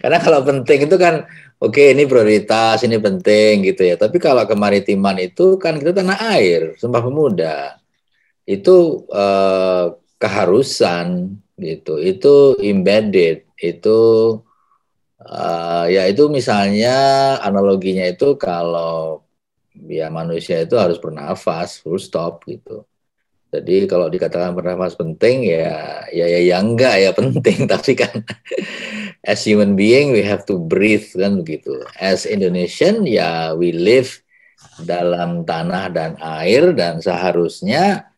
Karena kalau penting itu kan oke okay, ini prioritas ini penting gitu ya. Tapi kalau kemaritiman itu kan kita tanah air sumpah pemuda. Itu uh, keharusan gitu itu embedded itu uh, ya itu misalnya analoginya itu kalau ya manusia itu harus bernafas full stop gitu. Jadi kalau dikatakan bernafas penting ya ya ya, ya enggak ya penting tapi kan as human being we have to breathe kan begitu. As Indonesian ya we live dalam tanah dan air dan seharusnya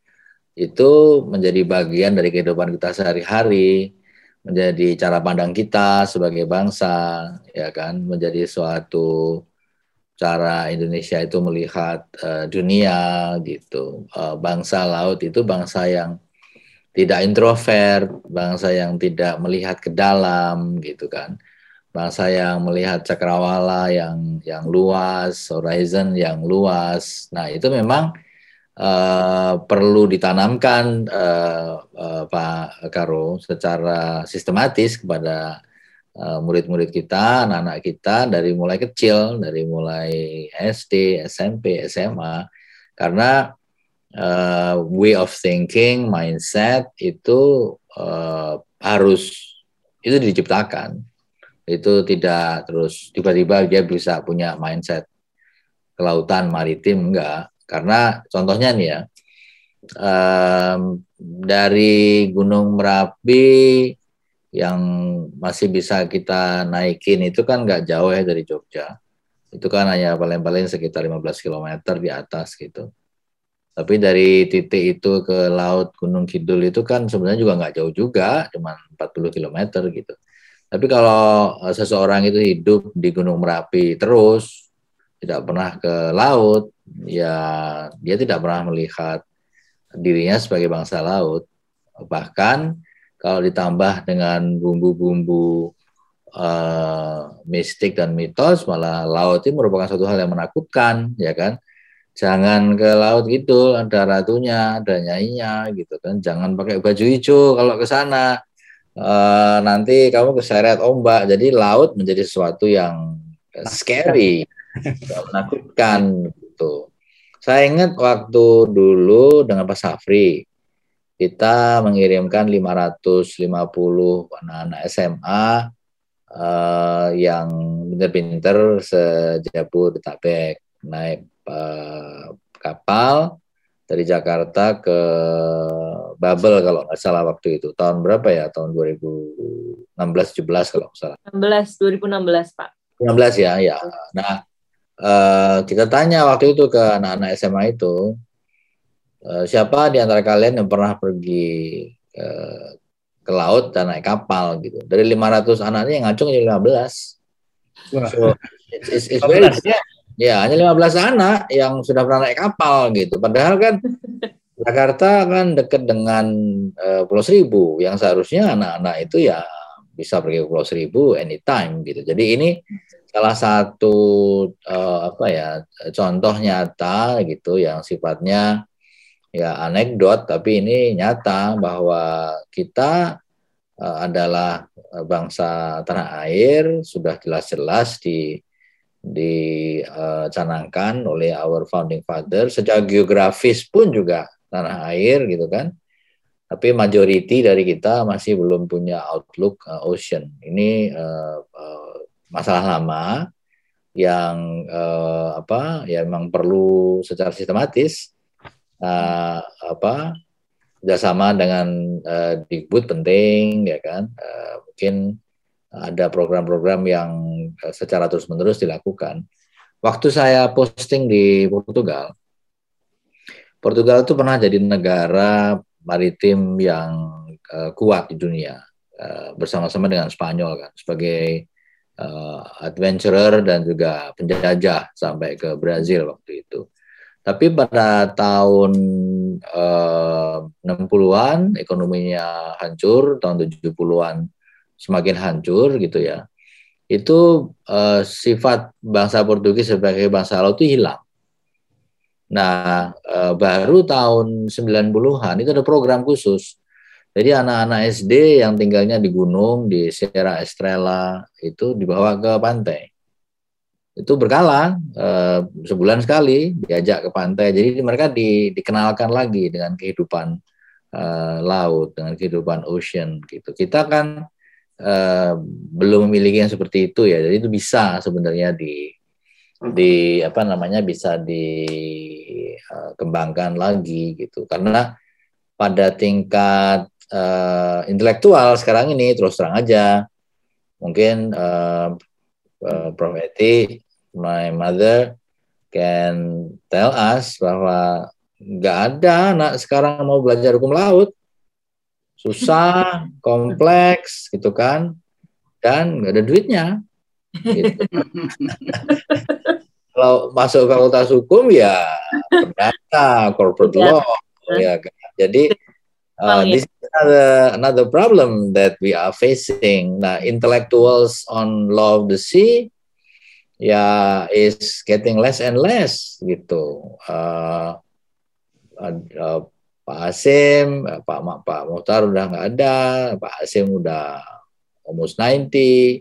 itu menjadi bagian dari kehidupan kita sehari-hari, menjadi cara pandang kita sebagai bangsa ya kan, menjadi suatu cara Indonesia itu melihat uh, dunia gitu. Uh, bangsa laut itu bangsa yang tidak introvert, bangsa yang tidak melihat ke dalam gitu kan. Bangsa yang melihat cakrawala yang yang luas, horizon yang luas. Nah, itu memang uh, perlu ditanamkan uh, uh, Pak Karo secara sistematis kepada murid-murid kita, anak-anak kita dari mulai kecil, dari mulai SD, SMP, SMA, karena uh, way of thinking, mindset itu uh, harus itu diciptakan. Itu tidak terus tiba-tiba dia bisa punya mindset kelautan maritim enggak. Karena contohnya nih ya, um, dari Gunung Merapi yang masih bisa kita naikin itu kan nggak jauh ya dari Jogja. Itu kan hanya paling-paling sekitar 15 km di atas gitu. Tapi dari titik itu ke laut Gunung Kidul itu kan sebenarnya juga nggak jauh juga, cuma 40 km gitu. Tapi kalau eh, seseorang itu hidup di Gunung Merapi terus, tidak pernah ke laut, ya dia tidak pernah melihat dirinya sebagai bangsa laut. Bahkan kalau ditambah dengan bumbu-bumbu uh, mistik dan mitos, malah laut itu merupakan satu hal yang menakutkan, ya kan? Jangan ke laut gitu, ada ratunya, ada nyainya, gitu kan? Jangan pakai baju hijau kalau ke sana. Uh, nanti kamu keseret ombak. Jadi laut menjadi sesuatu yang scary, menakutkan gitu. Saya ingat waktu dulu dengan Pak Safri, kita mengirimkan 550 anak-anak SMA uh, yang pinter-pinter sejabodetabek. Naik uh, kapal dari Jakarta ke Babel kalau nggak salah waktu itu. Tahun berapa ya? Tahun 2016 17 kalau nggak salah. 16 2016 Pak. 16 ya ya. Nah uh, kita tanya waktu itu ke anak-anak SMA itu uh, siapa di antara kalian yang pernah pergi uh, ke laut dan naik kapal gitu. Dari 500 anaknya yang ngacung jadi 15. Wah. So, it's, it's, it's very, ya, hanya 15 anak yang sudah pernah naik kapal gitu. Padahal kan Jakarta kan dekat dengan uh, Pulau Seribu yang seharusnya anak-anak itu ya bisa pergi ke Pulau Seribu anytime gitu. Jadi ini salah satu uh, apa ya contoh nyata gitu yang sifatnya ya anekdot tapi ini nyata bahwa kita uh, adalah eh, bangsa tanah air sudah jelas-jelas di dicanangkan uh, oleh our founding father sejak geografis pun juga tanah air gitu kan. Tapi majority dari kita masih belum punya outlook uh, ocean. Ini uh, uh, masalah lama yang uh, apa ya memang perlu secara sistematis uh, apa kerjasama dengan uh, Dikbud penting ya kan uh, mungkin ada program-program yang secara terus-menerus dilakukan. Waktu saya posting di Portugal, Portugal itu pernah jadi negara maritim yang uh, kuat di dunia uh, bersama-sama dengan Spanyol kan sebagai uh, adventurer dan juga penjajah sampai ke Brazil waktu itu. Tapi pada tahun eh, 60-an ekonominya hancur, tahun 70-an semakin hancur gitu ya. Itu eh, sifat bangsa Portugis sebagai bangsa laut itu hilang. Nah, eh, baru tahun 90-an itu ada program khusus. Jadi anak-anak SD yang tinggalnya di gunung, di Sierra Estrella, itu dibawa ke pantai. Itu berkala eh, sebulan sekali diajak ke pantai. Jadi mereka di, dikenalkan lagi dengan kehidupan eh, laut dengan kehidupan ocean gitu. Kita kan eh, belum memiliki yang seperti itu ya. Jadi itu bisa sebenarnya di di apa namanya bisa dikembangkan lagi gitu. Karena pada tingkat uh, intelektual sekarang ini terus terang aja. Mungkin uh, uh, Prof. Eti my mother can tell us bahwa nggak ada anak sekarang mau belajar hukum laut. Susah kompleks gitu kan. Dan nggak ada duitnya. Gitu. kalau masuk fakultas hukum ya perdata corporate law ya kan. Jadi uh, this is another another problem that we are facing nah intellectuals on law of the sea ya is getting less and less gitu. Uh, uh, Pak Asim, uh, Pak Pak Muhtar udah nggak ada, Pak Asim udah almost 90,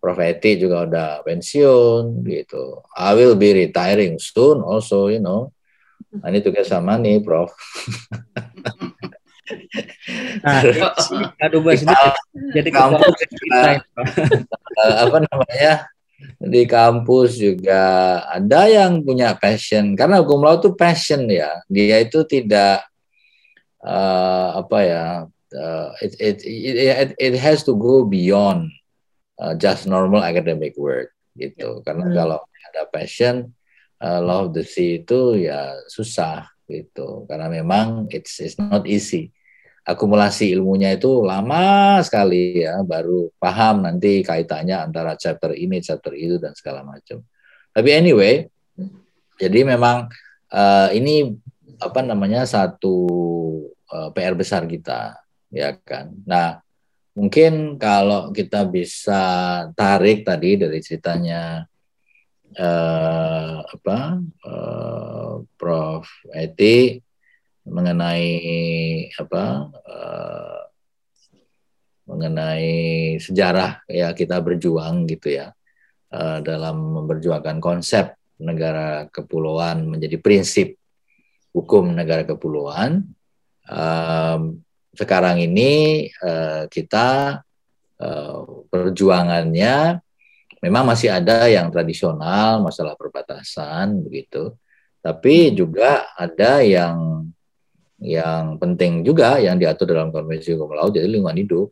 Prof Eti juga udah pensiun gitu. I will be retiring soon also, you know. I need to get some money, Prof. nah, jadi kampus apa namanya? Di kampus juga ada yang punya passion. Karena hukum laut itu passion ya. Dia itu tidak uh, apa ya uh, it, it, it it has to go beyond uh, just normal academic work gitu. Karena hmm. kalau ada passion uh, law of the sea itu ya susah gitu. Karena memang it's it's not easy akumulasi ilmunya itu lama sekali ya baru paham nanti kaitannya antara chapter ini chapter itu dan segala macam tapi anyway Jadi memang uh, ini apa namanya satu uh, PR besar kita, ya kan. Nah, mungkin kalau kita bisa tarik tadi dari ceritanya uh, apa uh, Prof. Eti mengenai apa uh, mengenai sejarah ya kita berjuang gitu ya uh, dalam memperjuangkan konsep negara kepulauan menjadi prinsip hukum negara kepulauan. Sekarang ini uh, kita perjuangannya memang masih ada yang tradisional masalah perbatasan begitu, tapi juga ada yang yang penting juga yang diatur dalam konvensi hukum laut jadi lingkungan hidup.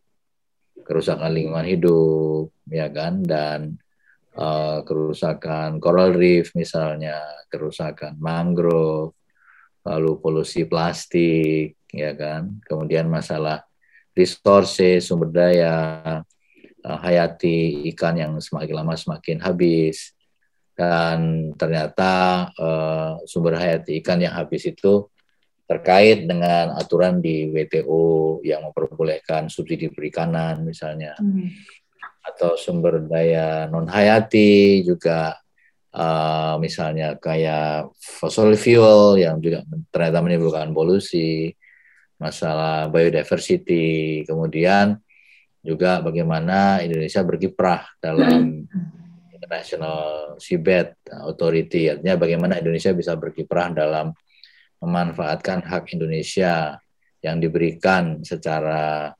Kerusakan lingkungan hidup ya kan? Dan uh, kerusakan coral reef misalnya kerusakan mangrove lalu polusi plastik ya kan? Kemudian masalah resources sumber daya uh, hayati ikan yang semakin lama semakin habis. Dan ternyata uh, sumber hayati ikan yang habis itu terkait dengan aturan di WTO yang memperbolehkan subsidi perikanan misalnya. Hmm. atau sumber daya non hayati juga uh, misalnya kayak fossil fuel yang juga ternyata menimbulkan polusi masalah biodiversity. Kemudian juga bagaimana Indonesia berkiprah dalam International Seabed Authority. Artinya bagaimana Indonesia bisa berkiprah dalam memanfaatkan hak Indonesia yang diberikan secara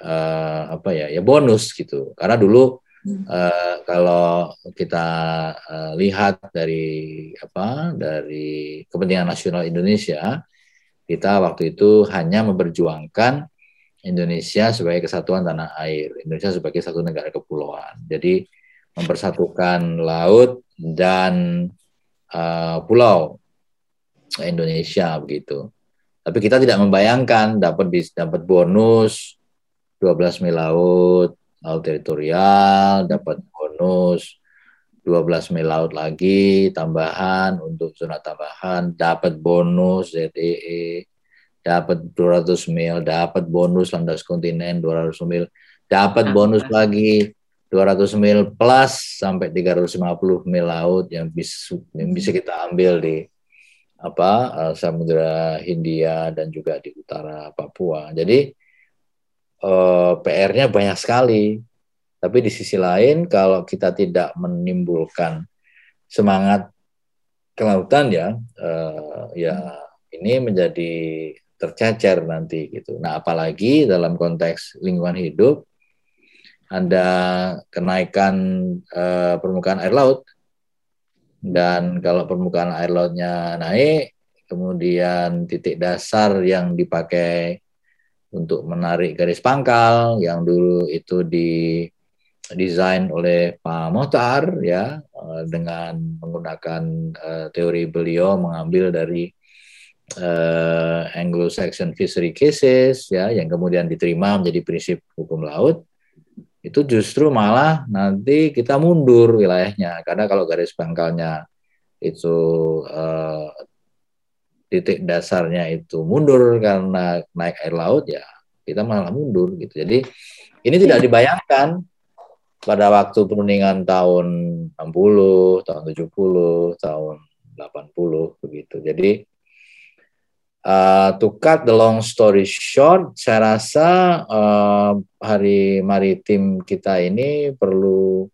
uh, apa ya ya bonus gitu. Karena dulu uh, kalau kita uh, lihat dari apa dari kepentingan nasional Indonesia kita waktu itu hanya memperjuangkan Indonesia sebagai kesatuan tanah air Indonesia sebagai satu negara kepulauan. Jadi mempersatukan laut dan uh, pulau Indonesia begitu. Tapi kita tidak membayangkan dapat dapat bonus 12 mil laut, laut teritorial, dapat bonus 12 mil laut lagi tambahan untuk zona tambahan, dapat bonus ZEE, dapat 200 mil, dapat bonus landas kontinen 200 mil, dapat bonus lagi 200 mil plus sampai 350 mil laut yang bisa yang bisa kita ambil di apa uh, Samudra Hindia dan juga di utara Papua. Jadi uh, eh, PR-nya banyak sekali. Tapi di sisi lain kalau kita tidak menimbulkan semangat kelautan ya, uh, ya ini menjadi tercecer nanti gitu. Nah, apalagi dalam konteks lingkungan hidup ada kenaikan uh, permukaan air laut dan kalau permukaan air lautnya naik, kemudian titik dasar yang dipakai untuk menarik garis pangkal yang dulu itu di desain oleh Pak Mohtar ya eh, dengan menggunakan uh, teori beliau mengambil dari uh, Anglo-Saxon fishery cases ya yang kemudian diterima menjadi prinsip hukum laut itu justru malah nanti kita mundur wilayahnya. Karena kalau garis pangkalnya itu uh, titik dasarnya itu mundur karena naik air laut ya kita malah mundur gitu. Jadi ini tidak dibayangkan pada waktu penuningan tahun 60 tahun 70 tahun 80 begitu. Jadi Uh, to cut the long story short, saya rasa uh, hari maritim kita ini perlu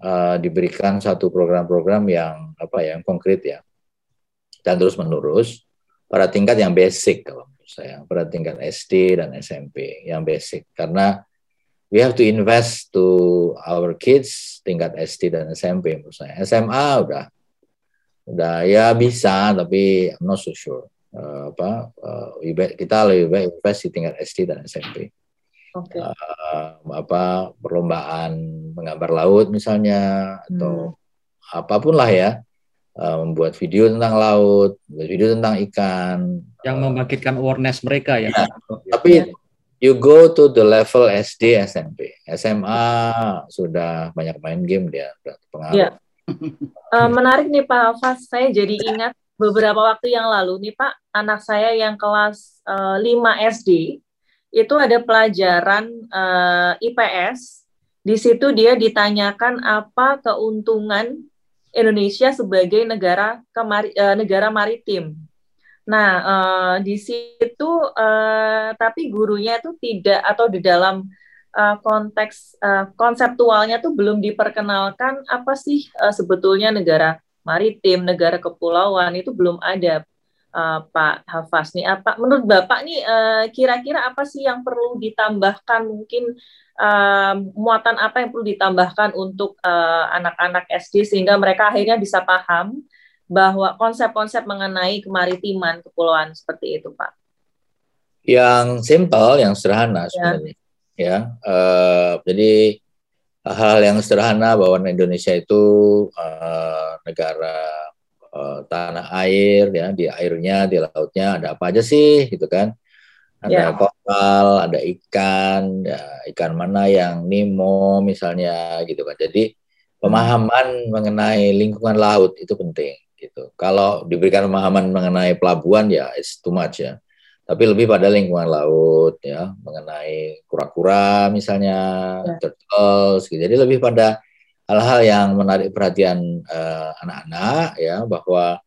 uh, diberikan satu program-program yang apa ya, yang konkret ya, dan terus menerus pada tingkat yang basic kalau menurut saya, pada tingkat SD dan SMP yang basic, karena we have to invest to our kids tingkat SD dan SMP menurut saya. SMA udah udah ya bisa, tapi I'm not so sure uh, apa uh, kita lebih baik invest di tingkat SD dan SMP. Okay. Uh, eh, apa perlombaan menggambar laut misalnya atau hmm. apa pun lah ya uh, membuat video tentang laut, membuat video tentang ikan yang uh, membangkitkan awareness mereka ya. ya tapi ya. you go to the level SD, SMP, SMA sudah banyak main game dia, pengaruh. Ya. Uh, menarik nih Pak Fas, saya jadi ingat beberapa waktu yang lalu nih Pak, anak saya yang kelas uh, 5 SD itu ada pelajaran uh, IPS. Di situ dia ditanyakan apa keuntungan Indonesia sebagai negara kemari, uh, negara maritim. Nah, uh, di situ uh, tapi gurunya itu tidak atau di dalam uh, konteks uh, konseptualnya tuh belum diperkenalkan apa sih uh, sebetulnya negara maritim, negara kepulauan itu belum ada uh, Pak Hafaz nih. Apa menurut Bapak nih uh, kira-kira apa sih yang perlu ditambahkan mungkin uh, muatan apa yang perlu ditambahkan untuk anak-anak uh, SD sehingga mereka akhirnya bisa paham bahwa konsep-konsep mengenai kemaritiman kepulauan seperti itu, Pak. Yang simpel, yang sederhana ya. sebenarnya. Ya, uh, jadi hal yang sederhana bahwa Indonesia itu uh, negara uh, tanah air ya di airnya di lautnya ada apa aja sih gitu kan? Ada yeah. koral ada ikan ya, ikan mana yang nemo misalnya gitu kan? Jadi pemahaman mengenai lingkungan laut itu penting gitu. Kalau diberikan pemahaman mengenai pelabuhan ya it's too much ya tapi lebih pada lingkungan laut ya mengenai kura-kura misalnya ya. turtles gitu. jadi lebih pada hal-hal yang menarik perhatian uh, anak-anak ya bahwa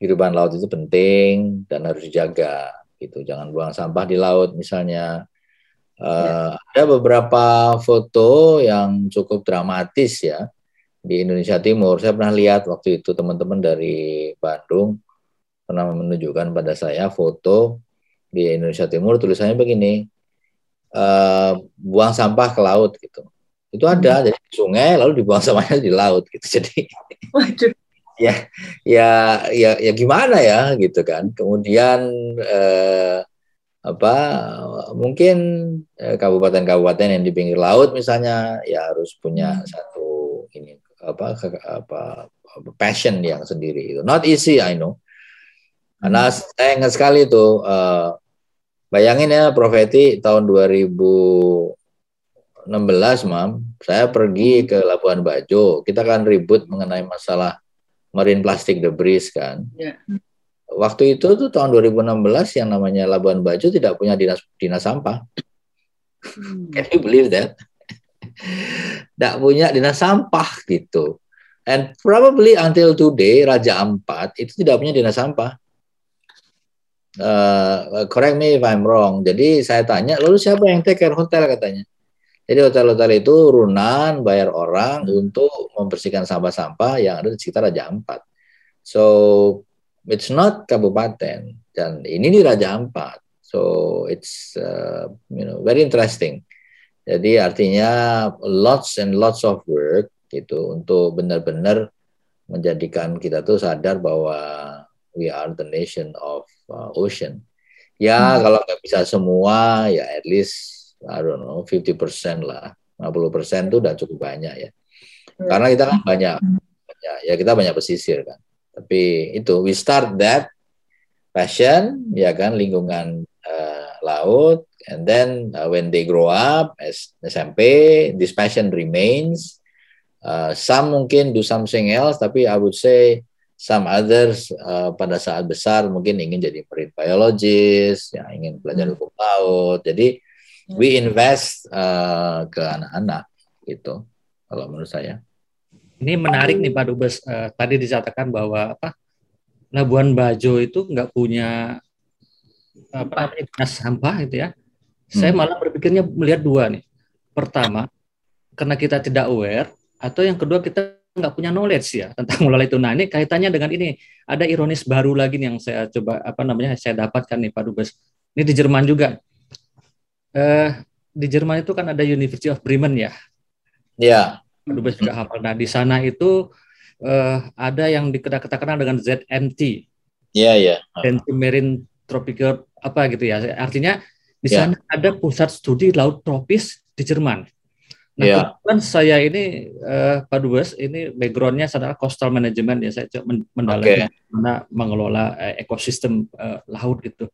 kehidupan laut itu penting dan harus dijaga gitu jangan buang sampah di laut misalnya uh, ya. ada beberapa foto yang cukup dramatis ya di Indonesia Timur saya pernah lihat waktu itu teman-teman dari Bandung pernah menunjukkan pada saya foto di Indonesia Timur tulisannya begini uh, buang sampah ke laut gitu itu ada hmm. jadi sungai lalu dibuang sampahnya di laut gitu jadi Waduh. ya ya ya ya gimana ya gitu kan kemudian eh, apa mungkin eh, kabupaten-kabupaten yang di pinggir laut misalnya ya harus punya hmm. satu ini apa apa passion yang sendiri itu not easy I know karena hmm. saya ingat sekali itu uh, Bayangin ya Profeti tahun 2016 Mam, saya pergi ke Labuan Bajo. Kita kan ribut mengenai masalah marine plastic debris kan. Yeah. Waktu itu tuh tahun 2016 yang namanya Labuan Bajo tidak punya dinas dinas sampah. Hmm. Can you believe that? tidak punya dinas sampah gitu. And probably until today Raja Ampat itu tidak punya dinas sampah uh, correct me if I'm wrong. Jadi saya tanya, lalu siapa yang take care hotel katanya? Jadi hotel-hotel itu runan bayar orang untuk membersihkan sampah-sampah yang ada di sekitar Raja Ampat. So it's not kabupaten dan ini di Raja Ampat. So it's uh, you know very interesting. Jadi artinya lots and lots of work gitu untuk benar-benar menjadikan kita tuh sadar bahwa we are the nation of uh, ocean. Ya hmm. kalau nggak bisa semua ya at least I don't know 50% lah. 50% itu udah cukup banyak ya. Hmm. Karena kita kan banyak, banyak ya kita banyak pesisir kan. Tapi itu we start that passion ya kan lingkungan uh, laut and then uh, when they grow up as SMP this passion remains. Uh, some mungkin do something else tapi I would say some others uh, pada saat besar mungkin ingin jadi marine biologist, ya ingin belajar hmm. hukum laut. Jadi hmm. we invest uh, ke anak-anak gitu kalau menurut saya. Ini menarik nih Pak Dubes. Uh, tadi dikatakan bahwa apa Labuan Bajo itu nggak punya apa namanya sampah gitu ya. Hmm. Saya malah berpikirnya melihat dua nih. Pertama, karena kita tidak aware, atau yang kedua kita nggak punya knowledge ya tentang mengelola itu. Nah ini kaitannya dengan ini ada ironis baru lagi nih yang saya coba apa namanya saya dapatkan nih Pak Dubes. Ini di Jerman juga. Eh, di Jerman itu kan ada University of Bremen ya. Ya. Pak Dubes juga hafal. Nah di sana itu eh, ada yang dikatakan dengan ZMT. Iya ya. ZMT Marine Tropical apa gitu ya. Artinya di ya. sana ada pusat studi laut tropis di Jerman. Nah, yeah. kebetulan saya ini uh, Pak Dubes ini backgroundnya adalah coastal management ya saya coba mendalami okay. mana mengelola uh, ekosistem uh, laut gitu.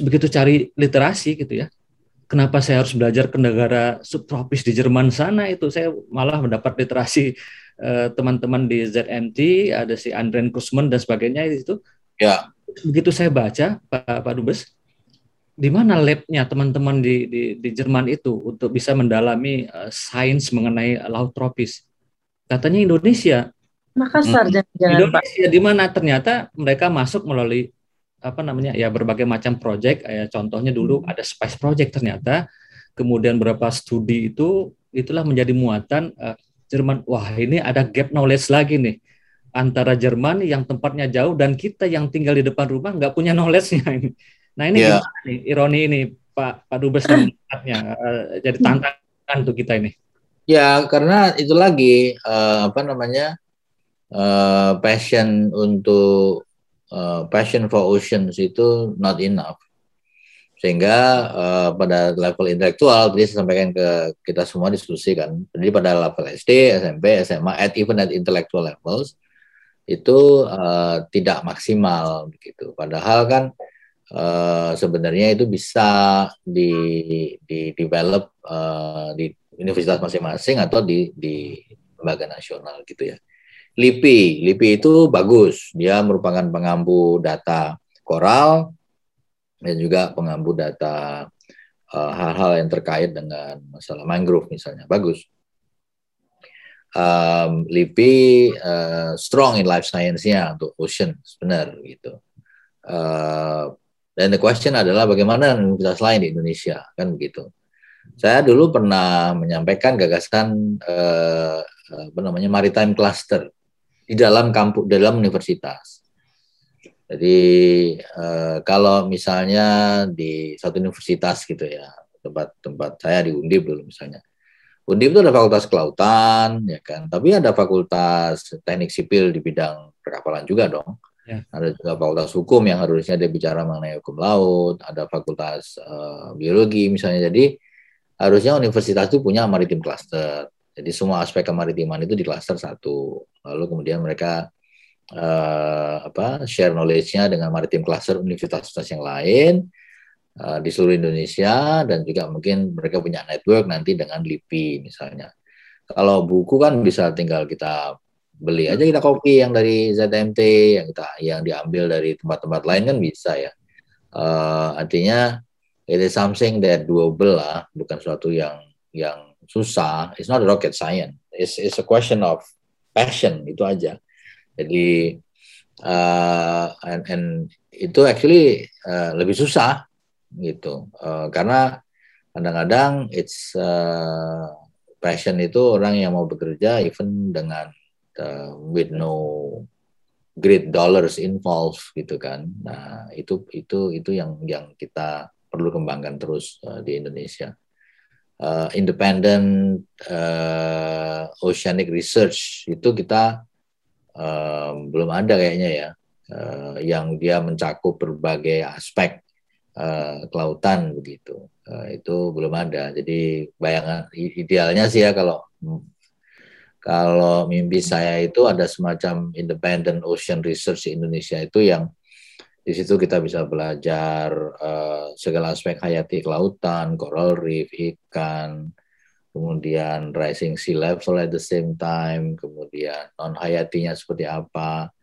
Begitu cari literasi gitu ya, kenapa saya harus belajar ke negara subtropis di Jerman sana itu saya malah mendapat literasi eh, teman-teman di ZMT ada si Andren Kusman dan sebagainya itu ya begitu saya baca Pak Pak Dubes di mana labnya teman-teman di, di di Jerman itu untuk bisa mendalami uh, sains mengenai laut tropis? Katanya Indonesia. Makassar Hmm. jangan-jangan Pak. Indonesia di mana? Ternyata mereka masuk melalui apa namanya ya berbagai macam project. Ya contohnya dulu ada Spice Project ternyata. Kemudian beberapa studi itu itulah menjadi muatan eh, Jerman. Wah ini ada gap knowledge lagi nih. Antara Jerman yang tempatnya jauh dan kita yang tinggal di depan rumah nggak punya knowledge-nya ini nah ini Ya. gimana nih ironi ini Pak Pak Dubes melihatnya, eh, jadi tantangan untuk kita ini Ya, karena itu lagi eh, apa namanya eh, passion untuk eh, passion for oceans itu not enough. Sehingga eh, pada level intelektual tadi saya sampaikan ke kita semua diskusi kan. Jadi pada level SD, SMP, SMA, at even at intellectual levels itu eh, tidak maksimal begitu. Padahal kan eh, sebenarnya itu bisa di di develop eh, di universitas masing-masing atau di di lembaga nasional gitu ya. LIPI, LIPI itu bagus. Dia merupakan pengampu data koral dan juga pengampu data eh, hal-hal yang terkait dengan masalah mangrove misalnya. Bagus. Um, LIPI eh, strong in life science-nya untuk ocean, benar gitu. Eh, dan the question adalah bagaimana universitas lain di Indonesia kan begitu. Saya dulu pernah menyampaikan gagasan eh, apa namanya maritime cluster di dalam kampus dalam universitas. Jadi eh, kalau misalnya di satu universitas gitu ya tempat tempat saya di Undip dulu misalnya. Undip itu ada fakultas kelautan ya kan, tapi ada fakultas teknik sipil di bidang perkapalan juga dong. Ya. Ada juga fakultas hukum yang harusnya dia bicara mengenai hukum laut, ada fakultas eh, biologi misalnya. Jadi harusnya universitas itu punya maritim cluster. Jadi semua aspek kemaritiman itu di cluster satu. Lalu kemudian mereka eh, apa share knowledge-nya dengan maritim cluster universitas yang lain eh, di seluruh Indonesia dan juga mungkin mereka punya network nanti dengan LIPI misalnya. Kalau buku kan bisa tinggal kita beli aja kita kopi yang dari ZMT yang kita yang diambil dari tempat-tempat lain kan bisa ya. Eh, artinya it is something that doable lah, bukan suatu yang yang susah. It's not rocket science. It's it's a question of passion itu aja. Jadi uh, and, and itu actually uh, lebih susah gitu Uh, karena kadang-kadang it's uh, passion itu orang yang mau bekerja even dengan uh, with no great dollars involved gitu kan. Nah itu itu itu yang yang kita perlu kembangkan terus uh, di Indonesia. Uh, independent uh, oceanic research itu kita uh, belum ada kayaknya ya, uh, yang dia mencakup berbagai aspek uh, kelautan begitu. Uh, itu belum ada. Jadi bayangan idealnya sih ya kalau kalau mimpi saya itu ada semacam independent ocean research di Indonesia itu yang di situ kita bisa belajar uh, segala aspek hayati kelautan, coral reef, ikan, kemudian rising sea level at the same time, kemudian non hayatinya seperti apa,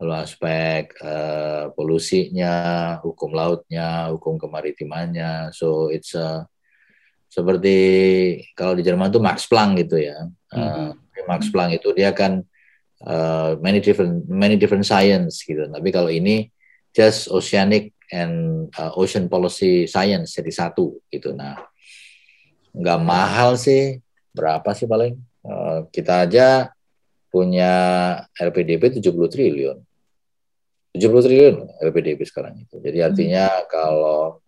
lalu aspek uh, polusinya, hukum lautnya, hukum kemaritimannya. So it's a, seperti kalau di Jerman itu Max Planck gitu ya. Uh, Max Planck itu dia kan uh, many different many different science gitu. Tapi kalau ini just oceanic and uh, ocean policy science jadi satu gitu. Nah, nggak mahal sih. Berapa sih paling? Uh, kita aja punya LPDP 70 triliun. 70 triliun LPDP sekarang itu. Jadi artinya hmm. kalau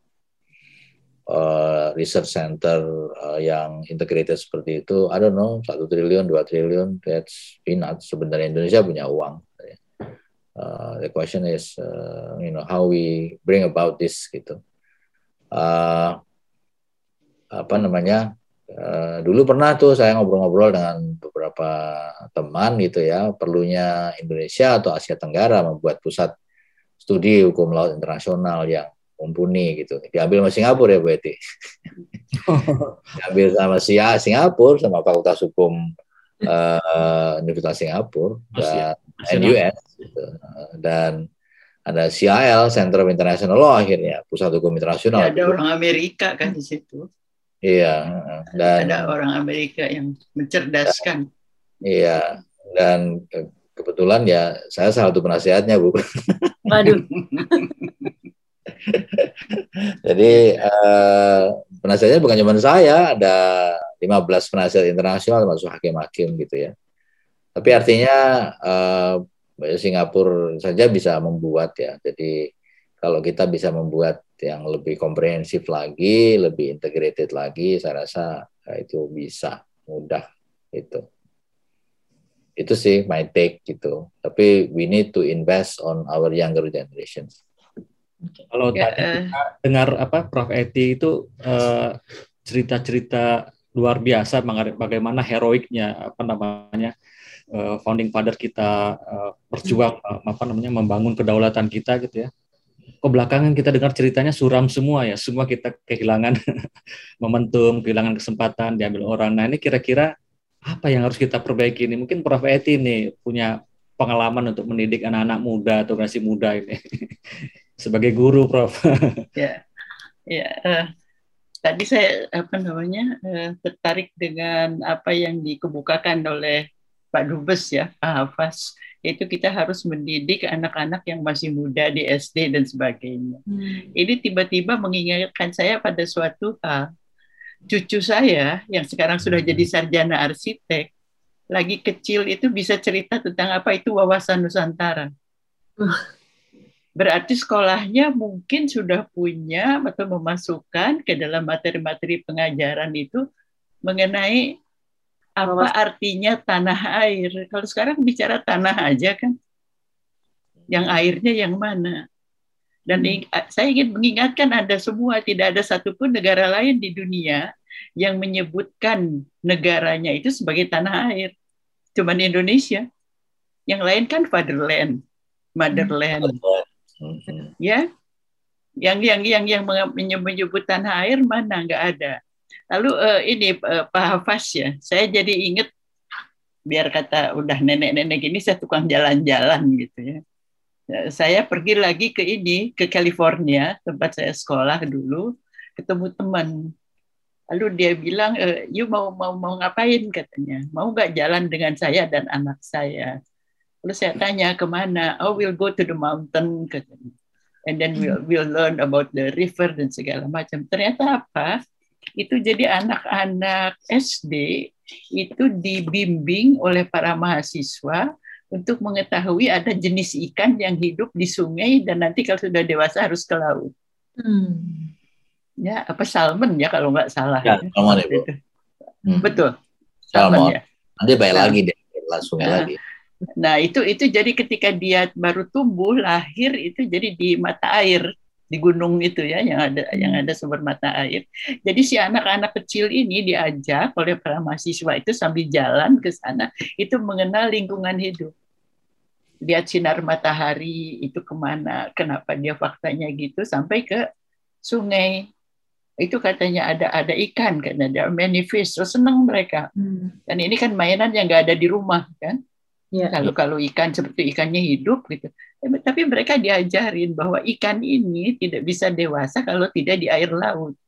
uh, research center uh, yang integrated seperti itu, I don't know, satu triliun, dua triliun, that's peanuts. Sebenarnya Indonesia punya uang. Uh, the question is, uh, you know, how we bring about this gitu. Uh, apa namanya? Uh, dulu pernah tuh saya ngobrol-ngobrol dengan beberapa teman gitu ya, perlunya Indonesia atau Asia Tenggara membuat pusat studi hukum laut internasional yang mumpuni gitu. Diambil sama Singapura ya Bu Eti. Ambil sama SIA Singapura sama Fakultas Hukum uh, Universitas Singapura dan NUS gitu. dan ada CIL Center of International Law akhirnya pusat hukum internasional. Ya, ada orang Amerika kan di situ. Iya. Dan ada orang Amerika yang mencerdaskan. Iya. Dan kebetulan ya saya salah satu penasihatnya bu. Waduh. Jadi eh, penasihatnya bukan cuma saya, ada 15 penasihat internasional termasuk hakim-hakim gitu ya. Tapi artinya eh, Singapura saja bisa membuat ya. Jadi kalau kita bisa membuat yang lebih komprehensif lagi, lebih integrated lagi, saya rasa ya, itu bisa mudah itu. Itu sih my take gitu. Tapi we need to invest on our younger generations. Kalau ya, tadi uh, dengar apa Prof Eti itu eh, cerita-cerita luar biasa bagaimana heroiknya apa namanya uh, founding father kita uh, berjuang uh, apa namanya membangun kedaulatan kita gitu ya. Kebelakangan kita dengar ceritanya suram semua ya, semua kita kehilangan momentum, kehilangan kesempatan diambil orang. Nah ini kira-kira apa yang harus kita perbaiki ini? Mungkin Prof Eti nih punya pengalaman untuk mendidik anak-anak muda atau generasi muda ini sebagai guru, Prof. ya, ya. Uh, tadi saya apa namanya uh, tertarik dengan apa yang dikemukakan oleh Pak Dubes ya, Pak Hafaz. Itu kita harus mendidik anak-anak yang masih muda di SD dan sebagainya. Hmm. Ini tiba-tiba mengingatkan saya pada suatu hal cucu saya yang sekarang sudah hmm. jadi sarjana arsitek lagi kecil itu bisa cerita tentang apa itu wawasan Nusantara. Berarti sekolahnya mungkin sudah punya atau memasukkan ke dalam materi-materi pengajaran itu mengenai apa artinya tanah air. Kalau sekarang bicara tanah aja kan, yang airnya yang mana? Dan hmm. saya ingin mengingatkan Anda semua, tidak ada satupun negara lain di dunia yang menyebutkan negaranya itu sebagai tanah air. Cuman Indonesia. Yang lain kan fatherland, motherland. Hmm. Ya. Yang yang yang yang menyebut tanah air mana? Nggak ada. Lalu uh, ini uh, Pak Hafaz ya, saya jadi ingat biar kata udah nenek-nenek ini saya tukang jalan-jalan gitu ya. Ya, saya pergi lagi ke ini ke California tempat saya sekolah dulu ketemu teman. Lalu dia bilang e, you mau mau mau ngapain? katanya. Mau nggak jalan dengan saya dan anak saya lalu saya tanya ke mana oh we'll go to the mountain katanya and then we'll hmm. we'll learn about the river dan segala macam ternyata apa itu jadi anak-anak SD itu dibimbing oleh para mahasiswa untuk mengetahui ada jenis ikan yang hidup di sungai dan nanti kalau sudah dewasa harus ke laut. Hmm. Ya, apa salmon ya kalau nggak salah. Ya, salmon ya, Hmm. Betul. Salmon, salmon ya. Nanti bayar lagi deh, langsung nah, lagi. Nah, itu itu jadi ketika dia baru tumbuh, lahir itu jadi di mata air di gunung itu ya yang ada yang ada sumber mata air. Jadi si anak-anak kecil ini diajak oleh para mahasiswa itu sambil jalan ke sana itu mengenal lingkungan hidup. Lihat sinar matahari itu ke mana, kenapa dia faktanya gitu sampai ke sungai. Itu katanya ada ada ikan, kan ada many fish, terus senang mereka. Hmm. Dan ini kan mainan yang nggak ada di rumah kan. Ya. Kalau kalau ikan seperti ikannya hidup gitu. Eh, tapi mereka diajarin bahwa ikan ini tidak bisa dewasa kalau tidak di air laut.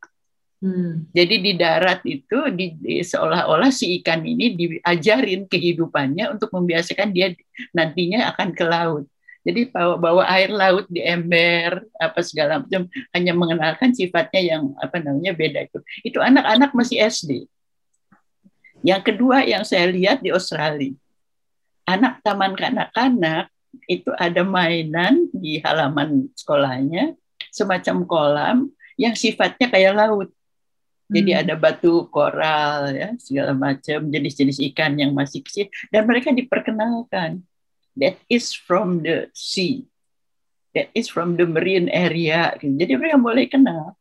Hmm. Jadi di darat itu di, di, seolah-olah si ikan ini diajarin kehidupannya untuk membiasakan dia nantinya akan ke laut. Jadi bawa, bawa air laut di ember apa segala macam hanya mengenalkan sifatnya yang apa namanya beda itu. Itu anak-anak masih SD. Yang kedua yang saya lihat di Australia anak taman kanak-kanak itu ada mainan di halaman sekolahnya semacam kolam yang sifatnya kayak laut. Jadi hmm. ada batu koral ya segala macam jenis-jenis ikan yang masih kecil dan mereka diperkenalkan that is from the sea. That is from the marine area. Jadi mereka boleh kenal.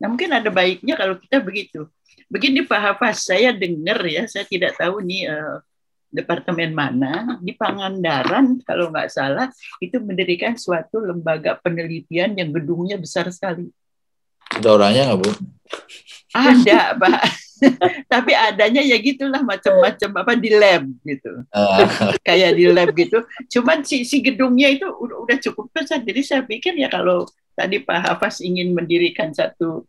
Nah mungkin ada baiknya kalau kita begitu. Begini Pak Hafaz, saya dengar ya, saya tidak tahu nih uh, departemen mana di Pangandaran kalau nggak salah itu mendirikan suatu lembaga penelitian yang gedungnya besar sekali. Ada orangnya nggak Bu? Ada, Pak. Tapi adanya ya gitulah macam-macam apa di lab gitu. Ah, Kayak di lab gitu. Cuman si, si gedungnya itu udah, cukup besar. Jadi saya pikir ya kalau tadi Pak Hafaz ingin mendirikan satu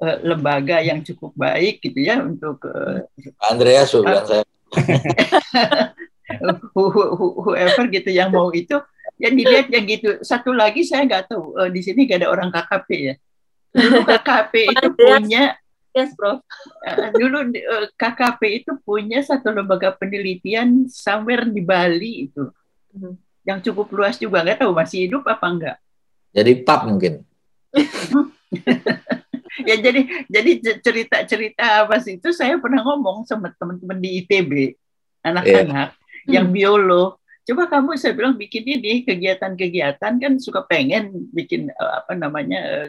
eh, lembaga yang cukup baik gitu ya untuk eh, Andreas bilang saya. who- who- who- whoever gitu yang mau itu ya dilihat yang gitu satu lagi saya nggak tahu eh, di sini gak ada orang KKP ya dulu KKP itu punya Yes, Prof. eh, dulu eh, KKP itu punya satu lembaga penelitian somewhere di Bali itu Mhm. yang cukup luas juga nggak tahu masih hidup apa enggak Jadi pub mungkin. ya jadi jadi cerita cerita apa sih itu saya pernah ngomong sama teman-teman di ITB anak-anak yang biolog coba kamu saya bilang bikin ini kegiatan-kegiatan kan suka pengen bikin eh, apa namanya eh,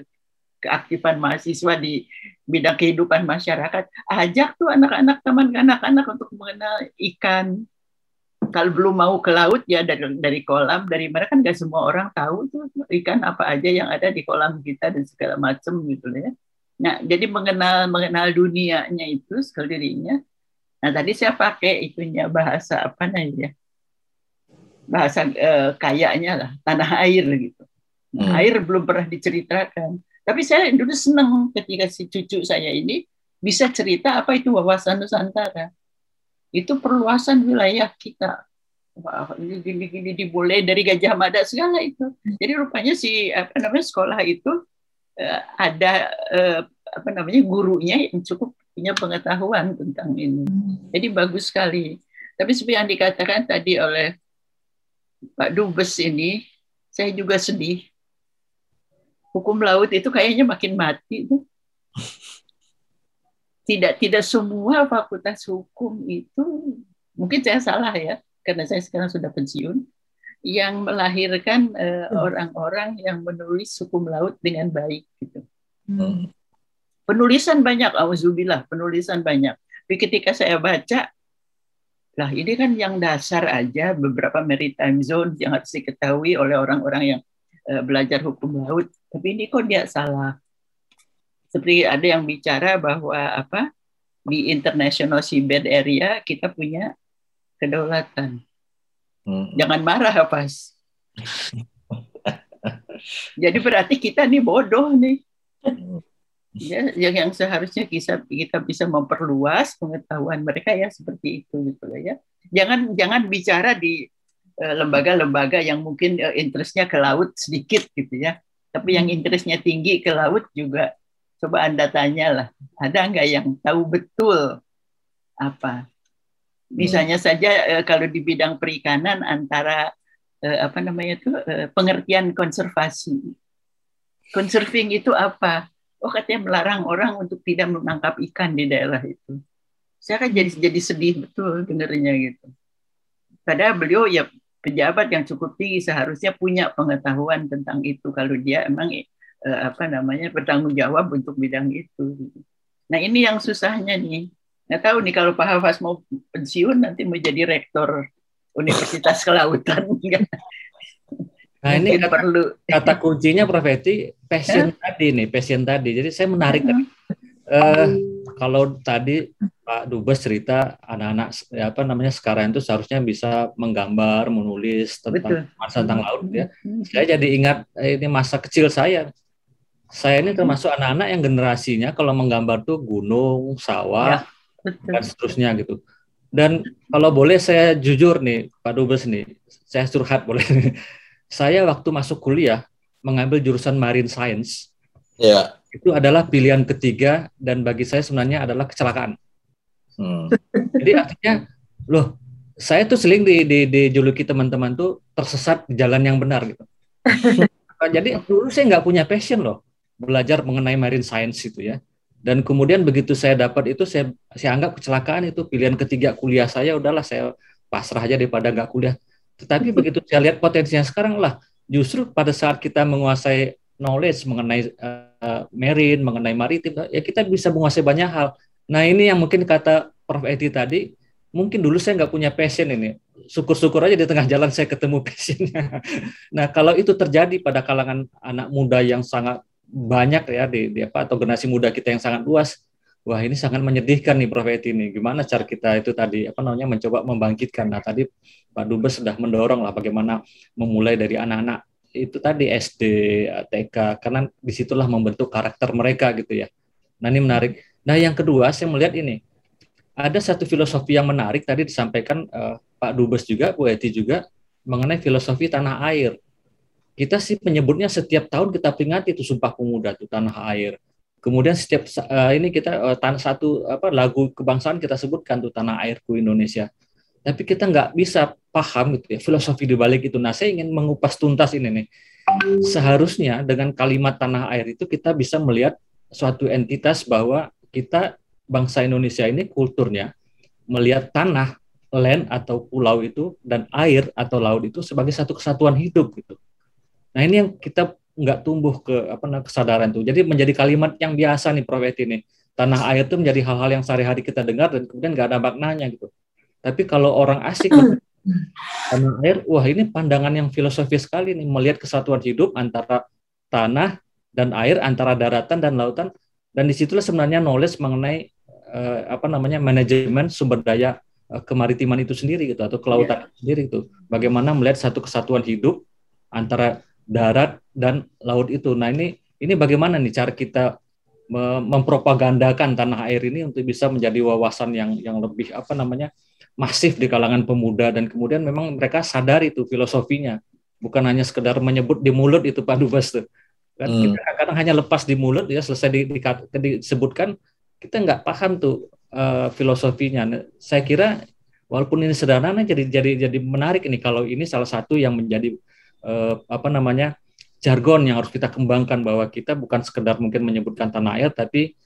keaktifan mahasiswa di bidang kehidupan masyarakat. Ajak tuh anak-anak teman anak-anak untuk mengenal ikan. Kalau belum mau ke laut ya dari dari kolam dari mana kan nggak semua orang tahu tuh ikan apa aja yang ada di kolam kita dan segala macam gitu ya. Nah, jadi mengenal mengenal dunianya itu sekelilingnya. Nah, tadi saya pakai itunya bahasa apa namanya? Bahasa eh, kayaknya lah, tanah air gitu. Nah, Hmm. Air belum pernah diceritakan. Tapi saya dulu senang ketika si cucu saya ini bisa cerita apa itu wawasan Nusantara. Itu perluasan wilayah kita. Wah, ini gini, gini, dimulai dari Gajah Mada segala itu. Jadi rupanya si apa namanya sekolah itu eh, ada eh, apa namanya gurunya yang cukup punya pengetahuan tentang ini. Jadi bagus sekali. Tapi seperti yang dikatakan tadi oleh Pak Dubes ini, saya juga sedih. Hukum laut itu kayaknya makin mati tuh. Tidak tidak semua fakultas hukum itu mungkin saya salah ya karena saya sekarang sudah pensiun yang melahirkan eh, orang-orang yang menulis hukum laut dengan baik gitu. Hmm. Penulisan banyak, auzubillah, penulisan banyak. Tapi ketika saya baca, lah ini kan yang dasar aja beberapa maritime zone yang harus diketahui oleh orang-orang yang eh, belajar hukum laut. Tapi ini kok dia salah. Seperti ada yang bicara bahwa apa di international seabed area kita punya kedaulatan. Hmm. Jangan marah, Pas. Jadi berarti kita nih bodoh nih. Ya, yang, yang seharusnya kita kita bisa memperluas pengetahuan mereka ya seperti itu gitu loh ya. Jangan jangan bicara di eh, lembaga-lembaga yang mungkin eh, interestnya ke laut sedikit gitu ya. Tapi yang interestnya tinggi ke laut juga coba anda tanya lah, ada nggak yang tahu betul apa? Misalnya saja eh, kalau di bidang perikanan antara eh, apa namanya itu eh, pengertian konservasi. Conserving itu apa? Oh katanya melarang orang untuk tidak menangkap ikan di daerah itu. Saya kan jadi jadi sedih betul dengernya gitu. Padahal beliau ya pejabat yang cukup tinggi seharusnya punya pengetahuan tentang itu kalau dia emang eh, apa namanya bertanggung jawab untuk bidang itu. Nah ini yang susahnya nih. Nggak tahu nih kalau Pak Hafaz mau pensiun nanti menjadi rektor Universitas Kelautan. Nah ini kata, perlu. kata kuncinya Prof Eti, passion tadi nih, passion tadi. Jadi saya menarik tadi. Eh, kalau tadi Pak Dubes cerita anak-anak ya apa namanya sekarang itu seharusnya bisa menggambar, menulis tentang Betul. masa tentang laut ya. Saya jadi ingat eh, ini masa kecil saya. Saya ini termasuk anak-anak yang generasinya kalau menggambar tuh gunung, sawah, Betul. dan seterusnya gitu. Dan kalau boleh saya jujur nih Pak Dubes nih, saya curhat boleh. saya waktu masuk kuliah mengambil jurusan marine science Ya. itu adalah pilihan ketiga dan bagi saya sebenarnya adalah kecelakaan. Hmm. Jadi artinya loh saya tuh sering di, di, dijuluki teman-teman tuh tersesat di jalan yang benar gitu. Nah, Jadi dulu saya nggak punya passion loh belajar mengenai marine science itu ya. Dan kemudian begitu saya dapat itu saya saya anggap kecelakaan itu pilihan ketiga kuliah saya udahlah saya pasrah aja daripada nggak kuliah. Tetapi begitu saya lihat potensinya sekarang lah justru pada saat kita menguasai knowledge mengenai uh, marine, mengenai maritim ya kita bisa menguasai banyak hal. Nah ini yang mungkin kata Prof Edi tadi mungkin dulu saya nggak punya passion ini. Syukur-syukur aja di tengah jalan saya ketemu passionnya. nah kalau itu terjadi pada kalangan anak muda yang sangat banyak ya di, di apa atau generasi muda kita yang sangat luas. Wah ini sangat menyedihkan nih Prof Eti ini. Gimana cara kita itu tadi apa namanya mencoba membangkitkan. Nah tadi Pak Dubes sudah mendorong lah bagaimana memulai dari anak-anak itu tadi SD, TK, karena di situlah membentuk karakter mereka gitu ya. Nah ini menarik. Nah yang kedua saya melihat ini ada satu filosofi yang menarik tadi disampaikan uh, Pak Dubes juga, Bu Eti juga mengenai filosofi tanah air. Kita sih menyebutnya setiap tahun kita peringati itu Sumpah Pemuda itu tanah air. Kemudian setiap uh, ini kita uh, tanah satu apa lagu kebangsaan kita sebutkan tuh tanah airku Indonesia. Tapi kita nggak bisa paham gitu ya filosofi di balik itu. Nah, saya ingin mengupas tuntas ini nih. Seharusnya dengan kalimat tanah air itu kita bisa melihat suatu entitas bahwa kita bangsa Indonesia ini kulturnya melihat tanah, land atau pulau itu dan air atau laut itu sebagai satu kesatuan hidup gitu. Nah ini yang kita nggak tumbuh ke apa namanya kesadaran itu. Jadi menjadi kalimat yang biasa nih Prof ini. Tanah air itu menjadi hal-hal yang sehari-hari kita dengar dan kemudian nggak ada maknanya gitu. Tapi kalau orang asik tanah air, wah ini pandangan yang filosofis sekali nih melihat kesatuan hidup antara tanah dan air, antara daratan dan lautan. Dan di situlah sebenarnya knowledge mengenai eh, apa namanya manajemen sumber daya eh, kemaritiman itu sendiri gitu atau kelautan yeah. sendiri itu. Bagaimana melihat satu kesatuan hidup antara darat dan laut itu. Nah ini ini bagaimana nih cara kita mempropagandakan tanah air ini untuk bisa menjadi wawasan yang yang lebih apa namanya masif di kalangan pemuda dan kemudian memang mereka sadar itu filosofinya bukan hanya sekedar menyebut di mulut itu Pak Dubes tuh kan hmm. kita kadang hanya lepas di mulut ya selesai di, di, disebutkan kita nggak paham tuh uh, filosofinya nah, saya kira walaupun ini sederhana jadi jadi jadi menarik ini kalau ini salah satu yang menjadi uh, apa namanya jargon yang harus kita kembangkan bahwa kita bukan sekedar mungkin menyebutkan tanah air tapi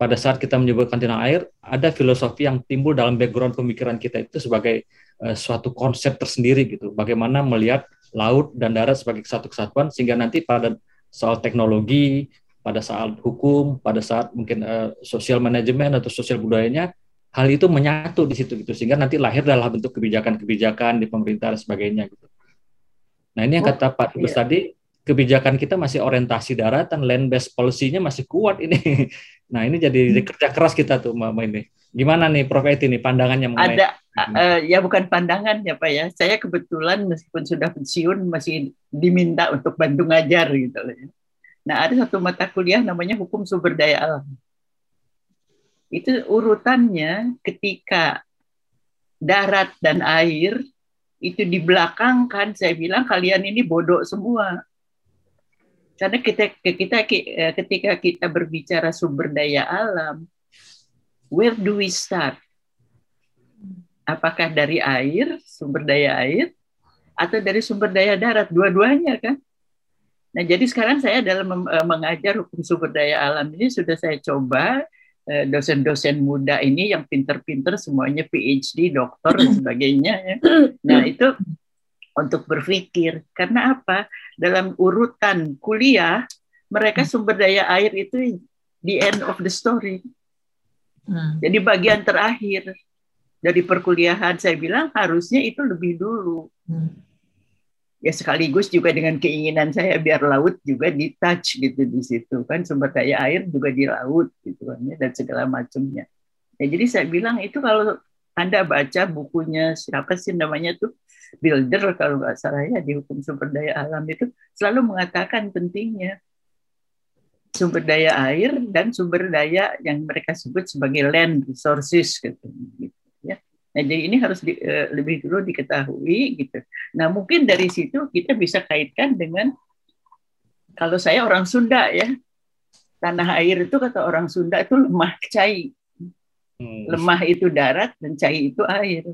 pada saat kita menyebutkan tanah air, ada filosofi yang timbul dalam background pemikiran kita itu sebagai uh, suatu konsep tersendiri gitu. Bagaimana melihat laut dan darat sebagai satu kesatuan sehingga nanti pada soal teknologi, pada saat hukum, pada saat mungkin uh, sosial manajemen atau sosial budayanya hal itu menyatu di situ gitu sehingga nanti lahir dalam bentuk kebijakan-kebijakan di pemerintah dan sebagainya gitu. Nah ini yang oh, kata Pak Dubes iya. tadi kebijakan kita masih orientasi daratan, land based policy-nya masih kuat ini. Nah, ini jadi hmm. kerja keras kita tuh Mbak ini. Gimana nih Prof Eti nih pandangannya mengenai Ada uh, ya bukan pandangan ya Pak ya. Saya kebetulan meskipun sudah pensiun masih diminta untuk bantu ngajar gitu loh. Ya. Nah, ada satu mata kuliah namanya hukum sumber daya alam. Itu urutannya ketika darat dan air itu di belakang kan saya bilang kalian ini bodoh semua karena kita kita eh, ketika kita berbicara sumber daya alam, where do we start? Apakah dari air, sumber daya air, atau dari sumber daya darat? Dua-duanya kan? Nah, jadi sekarang saya dalam eh, mengajar hukum sumber daya alam ini sudah saya coba dosen-dosen muda ini yang pinter-pinter semuanya PhD, dokter dan sebagainya. Ya. Nah, itu untuk berpikir. Karena apa? Dalam urutan kuliah, mereka hmm. sumber daya air itu the end of the story. Hmm. Jadi bagian terakhir dari perkuliahan saya bilang harusnya itu lebih dulu. Hmm. Ya sekaligus juga dengan keinginan saya biar laut juga di touch gitu di situ kan sumber daya air juga di laut gitu kan ya, dan segala macamnya. Ya, jadi saya bilang itu kalau anda baca bukunya siapa sih namanya tuh Builder kalau nggak salah ya di hukum sumber daya alam itu selalu mengatakan pentingnya sumber daya air dan sumber daya yang mereka sebut sebagai land resources gitu. Nah, jadi ini harus di, uh, lebih dulu diketahui gitu. Nah, mungkin dari situ kita bisa kaitkan dengan kalau saya orang Sunda ya. Tanah air itu kata orang Sunda itu lemah cai. Hmm. Lemah itu darat dan cai itu air.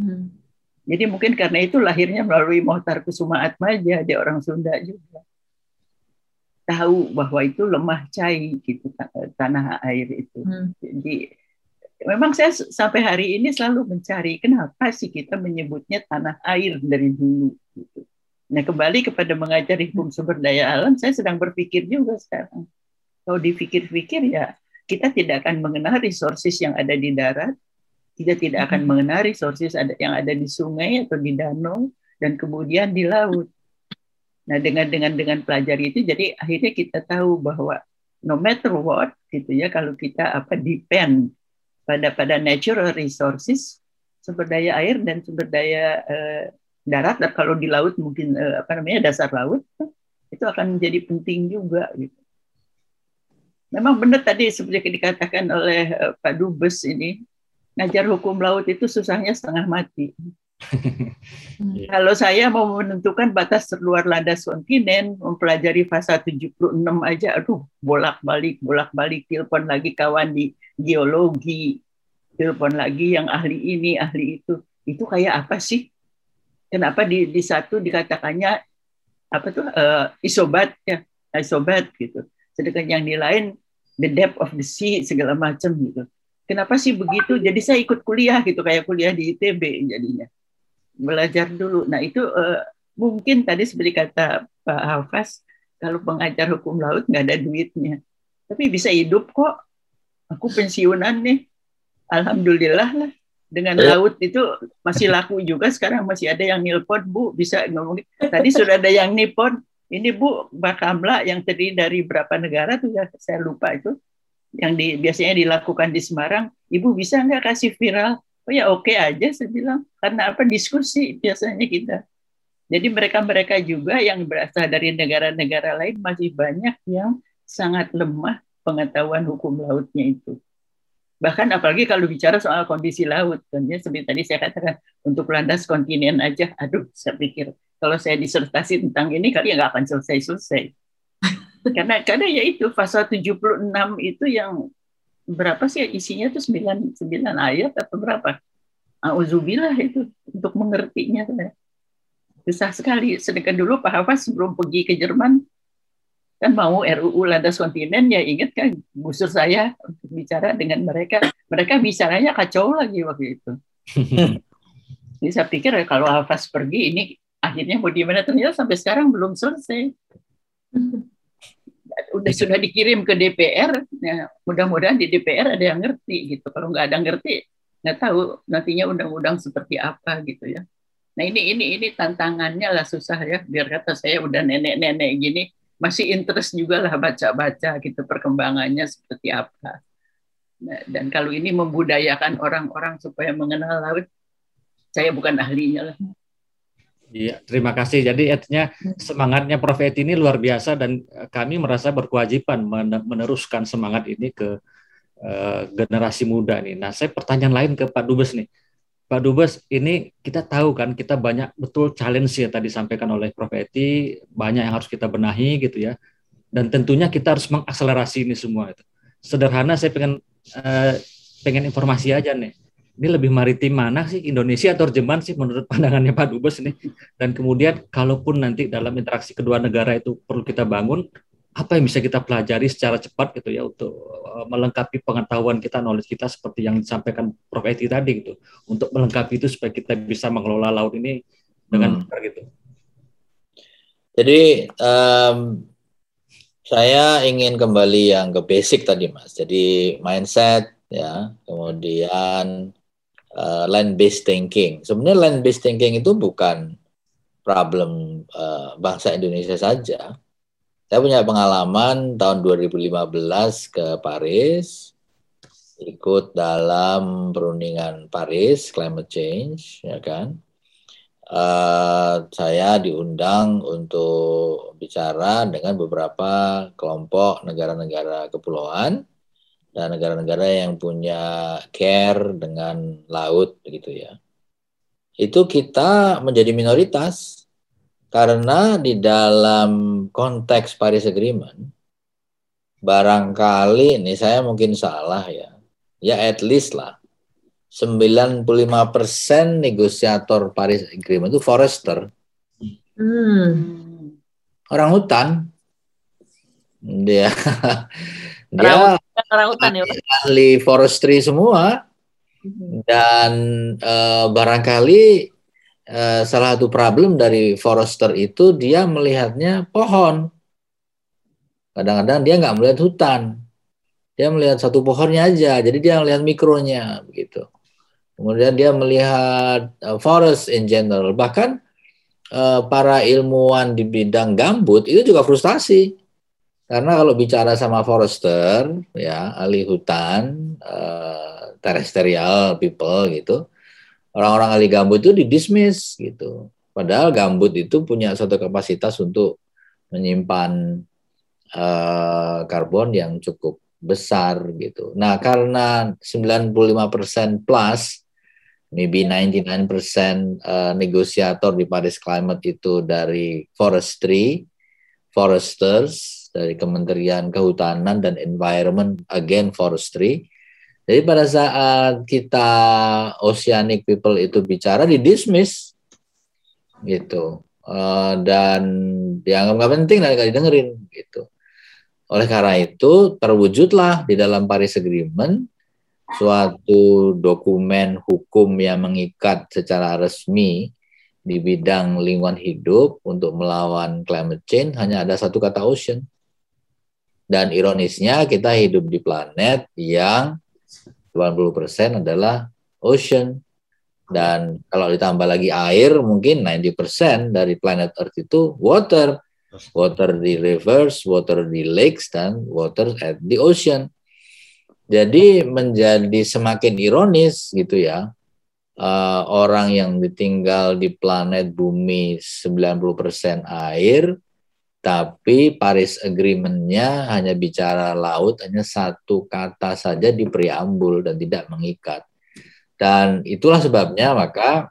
Hmm. Jadi mungkin karena itu lahirnya melalui Mohtar Kusuma Atmaja, dia orang Sunda juga. Tahu bahwa itu lemah cai gitu tanah air itu. Hmm. Jadi memang saya sampai hari ini selalu mencari kenapa sih kita menyebutnya tanah air dari dulu gitu. Nah, kembali kepada mengajari hukum sumber daya alam, saya sedang berpikir juga sekarang. Kalau dipikir-pikir ya, kita tidak akan mengenal resources yang ada di darat, kita tidak akan hmm. mengenal resources yang ada di sungai atau di danau dan kemudian di laut. Nah dengan dengan dengan pelajari itu jadi akhirnya kita tahu bahwa no matter what gitu ya kalau kita apa depend pada pada natural resources sumber daya air dan sumber daya eh, darat dan kalau di laut mungkin eh, apa namanya dasar laut itu akan menjadi penting juga gitu. Memang benar tadi seperti dikatakan oleh uh, Pak Dubes ini ngajar hukum laut itu susahnya setengah mati. Hmm. Kalau saya mau menentukan batas terluar landas kontinen, mempelajari fasa 76 aja, aduh, bolak-balik, bolak-balik, telepon lagi kawan di geologi, telepon lagi yang ahli ini, ahli itu. Itu kayak apa sih? Kenapa di, di satu dikatakannya apa tuh uh, isobat ya, isobat gitu. Sedangkan yang di lain the depth of the sea segala macam gitu. Kenapa sih begitu? Jadi saya ikut kuliah gitu kayak kuliah di ITB jadinya belajar dulu. Nah itu uh, mungkin tadi seperti kata Pak Hafaz, kalau pengajar hukum laut nggak ada duitnya, tapi bisa hidup kok. Aku pensiunan nih, alhamdulillah lah. Dengan eh. laut itu masih laku juga sekarang masih ada yang nilpon bu bisa ngomong. Tadi sudah ada yang nipon. Ini bu Mbak Kamla yang terdiri dari berapa negara tuh ya saya lupa itu yang di, biasanya dilakukan di Semarang. Ibu bisa nggak kasih viral? Oh ya oke okay aja saya bilang. Karena apa? Diskusi biasanya kita. Jadi mereka-mereka juga yang berasal dari negara-negara lain masih banyak yang sangat lemah pengetahuan hukum lautnya itu. Bahkan apalagi kalau bicara soal kondisi laut kan ya seperti tadi saya katakan untuk landas kontinen aja aduh saya pikir kalau saya disertasi tentang ini kali nggak akan selesai-selesai. Karena karena ya itu pasal 76 itu yang berapa sih isinya tuh? Sembilan sembilan ayat atau berapa? Auzubillah itu untuk mengertinya susah sekali. Sedangkan dulu Pak Hafaz sebelum pergi ke Jerman kan mau RUU landas kontinen ya ingat kan busur saya untuk bicara dengan mereka. Mereka bicaranya kacau lagi waktu itu. Jadi saya pikir kalau Hafaz pergi ini akhirnya mau gimana ternyata sampai sekarang belum selesai udah sudah dikirim ke DPR, ya, mudah-mudahan di DPR ada yang ngerti gitu. Kalau nggak ada yang ngerti, nggak tahu nantinya undang-undang seperti apa gitu ya. Nah ini ini ini tantangannya lah susah ya. Biar kata saya udah nenek-nenek gini, masih interest juga lah baca-baca gitu perkembangannya seperti apa. Nah, dan kalau ini membudayakan orang-orang supaya mengenal laut, saya bukan ahlinya lah. Iya, terima kasih. Jadi artinya semangatnya Prof. Eti ini luar biasa dan eh, kami merasa berkewajiban meneruskan semangat ini ke uh, generasi muda nih. Nah, saya pertanyaan lain ke Pak Dubes nih. Pak Dubes, ini kita tahu kan kita banyak betul challenge ya tadi sampaikan oleh Prof. Eti, banyak yang harus kita benahi gitu ya. Dan tentunya kita harus mengakselerasi ini semua itu. Sederhana saya pengen uh, pengen informasi aja nih ini lebih maritim mana sih Indonesia atau Jerman sih menurut pandangannya Pak Dubes ini dan kemudian kalaupun nanti dalam interaksi kedua negara itu perlu kita bangun apa yang bisa kita pelajari secara cepat gitu ya untuk uh, melengkapi pengetahuan kita knowledge kita seperti yang disampaikan Prof Eti tadi gitu untuk melengkapi itu supaya kita bisa mengelola laut ini dengan hmm. benar gitu. Jadi um, saya ingin kembali yang ke basic tadi mas. Jadi mindset ya, kemudian uh, land based thinking. Sebenarnya land based thinking itu bukan problem uh, bangsa Indonesia saja. Saya punya pengalaman tahun 2015 ke Paris, ikut dalam perundingan Paris climate change, ya kan. Uh, saya diundang untuk bicara dengan beberapa kelompok negara-negara kepulauan dan negara-negara yang punya care dengan laut gitu ya. Itu kita menjadi minoritas karena di dalam konteks Paris Agreement barangkali ini saya mungkin salah ya. Ya at least lah 95% negosiator Paris Agreement itu forester. Hmm. Orang hutan. Dia dia orang hutan ya ahli forestry semua. Mm-hmm. dan uh, barangkali uh, salah satu problem dari forester itu dia melihatnya pohon. Kadang-kadang dia nggak melihat hutan. Dia melihat satu pohonnya aja jadi dia melihat mikronya begitu. Kemudian dia melihat uh, forest in general. Bahkan eh, para ilmuwan di bidang gambut itu juga frustasi karena kalau bicara sama forester ya ahli hutan uh, terrestrial people gitu orang-orang ahli gambut itu didismiss gitu padahal gambut itu punya suatu kapasitas untuk menyimpan uh, karbon yang cukup besar gitu. Nah, karena 95% plus maybe 99% uh, negosiator di Paris Climate itu dari forestry, foresters, dari Kementerian Kehutanan dan Environment, again forestry. Jadi pada saat kita oceanic people itu bicara di dismiss gitu uh, dan dianggap nggak penting dan nggak didengerin gitu. Oleh karena itu terwujudlah di dalam Paris Agreement suatu dokumen hukum yang mengikat secara resmi di bidang lingkungan hidup untuk melawan climate change hanya ada satu kata ocean. Dan ironisnya kita hidup di planet yang 90% adalah ocean. Dan kalau ditambah lagi air, mungkin 90% dari planet Earth itu water. Water di rivers, water di lakes, dan water at the ocean. Jadi menjadi semakin ironis gitu ya. Uh, orang yang ditinggal di planet bumi 90% air, tapi Paris Agreement-nya hanya bicara laut, hanya satu kata saja di preambul dan tidak mengikat. Dan itulah sebabnya maka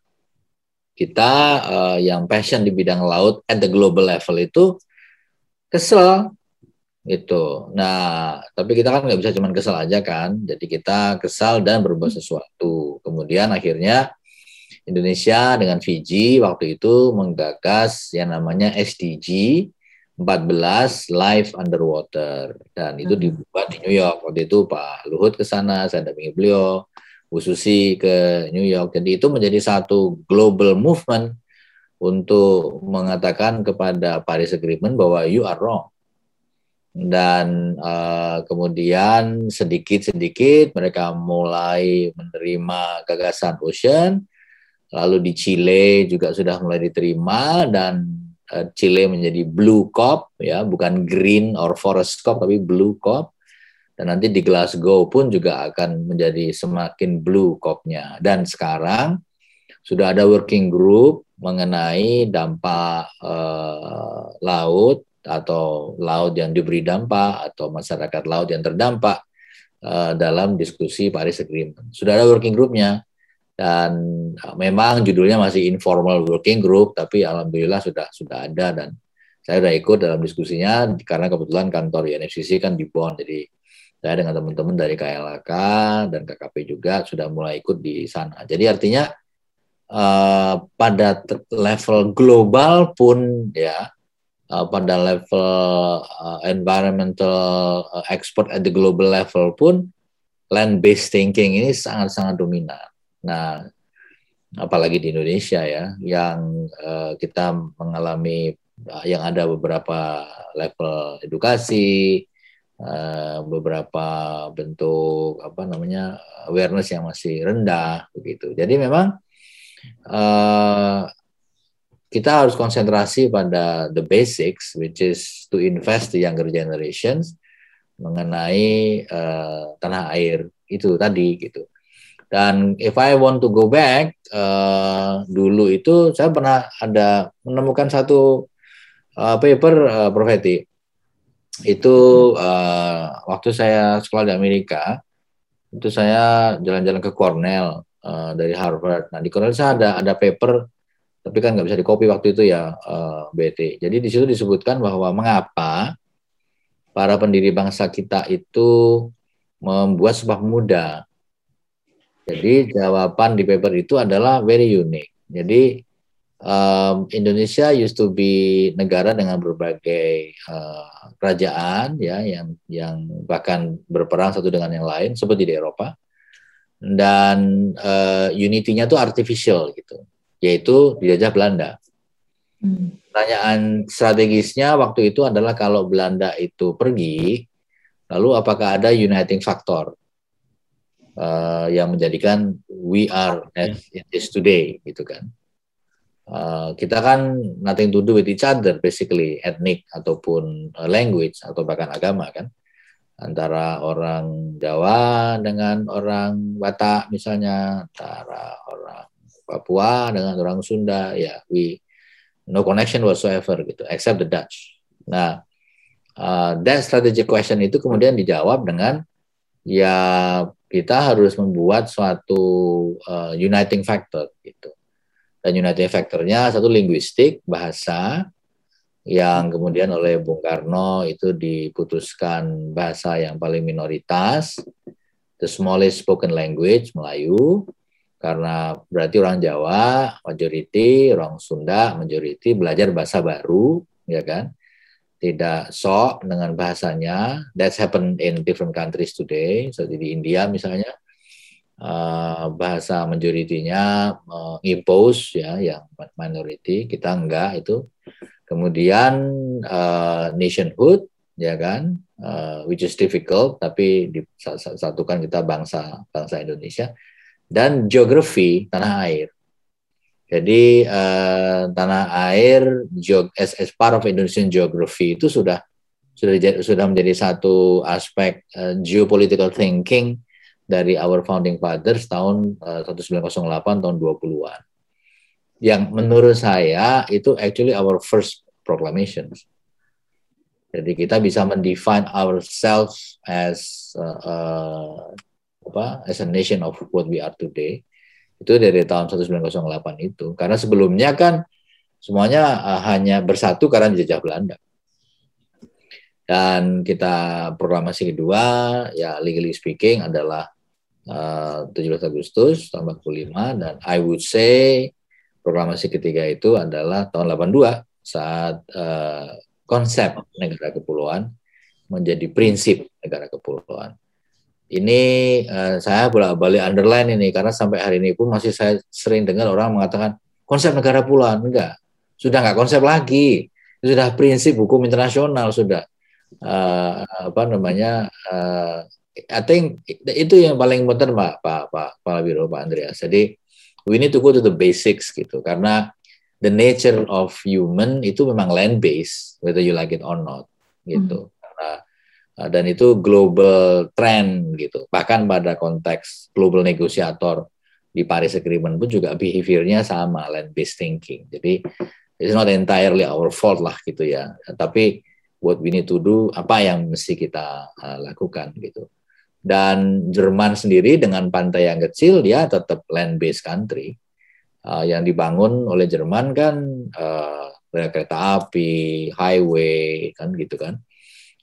kita uh, yang passion di bidang laut at the global level itu kesel itu. Nah, tapi kita kan nggak bisa cuma kesal aja kan. Jadi kita kesal dan berbuat sesuatu. Kemudian akhirnya Indonesia dengan Fiji waktu itu menggagas yang namanya SDG 14 Life Underwater dan itu hmm. dibuat di New York. Waktu itu Pak Luhut ke sana, saya dampingi beliau, Bu Susi ke New York. Jadi itu menjadi satu global movement untuk mengatakan kepada Paris Agreement bahwa you are wrong dan uh, kemudian sedikit-sedikit mereka mulai menerima gagasan Ocean lalu di Chile juga sudah mulai diterima dan uh, Chile menjadi Blue COP ya bukan Green or Forest COP tapi Blue COP dan nanti di Glasgow pun juga akan menjadi semakin blue COP-nya dan sekarang sudah ada working group mengenai dampak uh, laut atau laut yang diberi dampak atau masyarakat laut yang terdampak uh, dalam diskusi Paris Agreement. Sudah ada working groupnya dan uh, memang judulnya masih informal working group tapi alhamdulillah sudah sudah ada dan saya sudah ikut dalam diskusinya karena kebetulan kantor INFCC kan di Bonn jadi saya dengan teman-teman dari KLHK dan KKP juga sudah mulai ikut di sana. Jadi artinya uh, pada level global pun ya uh, pada level uh, environmental uh, expert at the global level pun land based thinking ini sangat-sangat dominan. Nah, apalagi di Indonesia ya, yang uh, kita mengalami uh, yang ada beberapa level edukasi, uh, beberapa bentuk apa namanya awareness yang masih rendah begitu. Jadi memang uh, kita harus konsentrasi pada the basics, which is to invest the younger generations mengenai uh, tanah air itu tadi gitu. Dan if I want to go back, uh, dulu itu saya pernah ada menemukan satu uh, paper uh, profeti itu uh, waktu saya sekolah di Amerika itu saya jalan-jalan ke Cornell uh, dari Harvard. Nah di Cornell saya ada ada paper tapi kan nggak bisa dikopi waktu itu ya uh, BT. Jadi di situ disebutkan bahwa mengapa para pendiri bangsa kita itu membuat sebuah muda. Jadi jawaban di paper itu adalah very unique. Jadi um, Indonesia used to be negara dengan berbagai uh, kerajaan ya yang yang bahkan berperang satu dengan yang lain seperti di Eropa dan uh, unity-nya itu artificial gitu yaitu dijajah Belanda. Hmm. Pertanyaan strategisnya waktu itu adalah kalau Belanda itu pergi, lalu apakah ada uniting factor uh, yang menjadikan we are as it is today, gitu kan? uh, kita kan nothing to do with each other basically ethnic ataupun uh, language atau bahkan agama kan. Antara orang Jawa dengan orang Batak misalnya. Antara orang Papua dengan orang Sunda ya we no connection whatsoever gitu except the Dutch. Nah uh, that strategic question itu kemudian dijawab dengan ya kita harus membuat suatu uh, uniting factor gitu. Dan uniting factornya satu linguistik bahasa yang kemudian oleh Bung Karno itu diputuskan bahasa yang paling minoritas, the smallest spoken language Melayu, karena berarti orang Jawa majority, orang Sunda majority belajar bahasa baru, ya kan? Tidak sok dengan bahasanya. That's happened in different countries today. So di India misalnya uh, bahasa majoritinya uh, impose ya yang minority kita enggak itu. Kemudian uh, nationhood ya kan uh, which is difficult tapi disatukan kita bangsa bangsa Indonesia dan geografi tanah air jadi uh, tanah air as, as part of Indonesian geography itu sudah sudah sudah menjadi satu aspek uh, geopolitical thinking dari our founding fathers tahun uh, 1908 tahun 20-an. Yang menurut saya itu actually our first proclamations. Jadi kita bisa mendefine ourselves as uh, uh, apa as a nation of what we are today itu dari tahun 1908 itu. Karena sebelumnya kan semuanya uh, hanya bersatu karena dijajah Belanda. Dan kita proklamasi kedua, ya legally speaking adalah uh, 17 Agustus tahun 45 dan I would say proklamasi ketiga itu adalah tahun 82 saat uh, konsep negara kepulauan menjadi prinsip negara kepulauan ini uh, saya bolak-balik underline ini karena sampai hari ini pun masih saya sering dengar orang mengatakan konsep negara pulauan? Enggak. Sudah enggak konsep lagi. Sudah prinsip hukum internasional sudah. Uh, apa namanya uh, I think itu yang paling penting Pak Pak Pak Pak Wiro Pak Andreas. Jadi we need to go to the basics gitu. Karena the nature of human itu memang land based whether you like it or not gitu. hmm. Ah, dan itu global trend gitu. Bahkan pada konteks global negosiator di Paris Agreement pun juga behaviornya sama land based thinking. Jadi it's not entirely our fault lah gitu ya. Tapi what we need to do apa yang mesti kita uh, lakukan gitu. Dan Jerman sendiri dengan pantai yang kecil dia tetap land based country. Uh, yang dibangun oleh Jerman kan uh, kereta api, highway kan gitu kan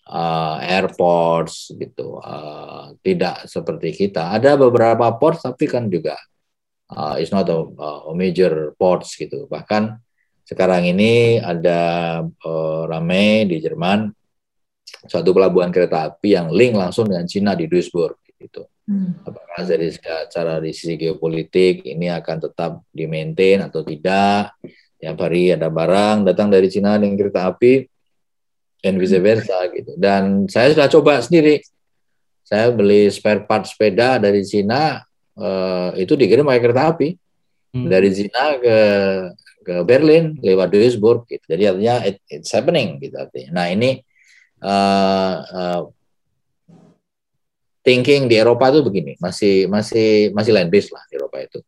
uh, airports gitu uh, tidak seperti kita ada beberapa ports tapi kan juga uh, it's not a, a major ports gitu bahkan sekarang ini ada uh, rame di Jerman suatu pelabuhan kereta api yang link langsung dengan Cina di Duisburg gitu. Hmm. Apakah dari cara di sisi geopolitik ini akan tetap di maintain atau tidak? Tiap hari ada barang datang dari Cina dengan kereta api, dan vice versa gitu. Dan saya sudah coba sendiri. Saya beli spare part sepeda dari Cina uh, itu dikirim pakai kereta api hmm. dari Cina ke ke Berlin lewat Duisburg gitu. Jadi artinya it, it's happening gitu artinya. Nah ini uh, uh, thinking di Eropa itu begini, masih masih masih land based lah di Eropa itu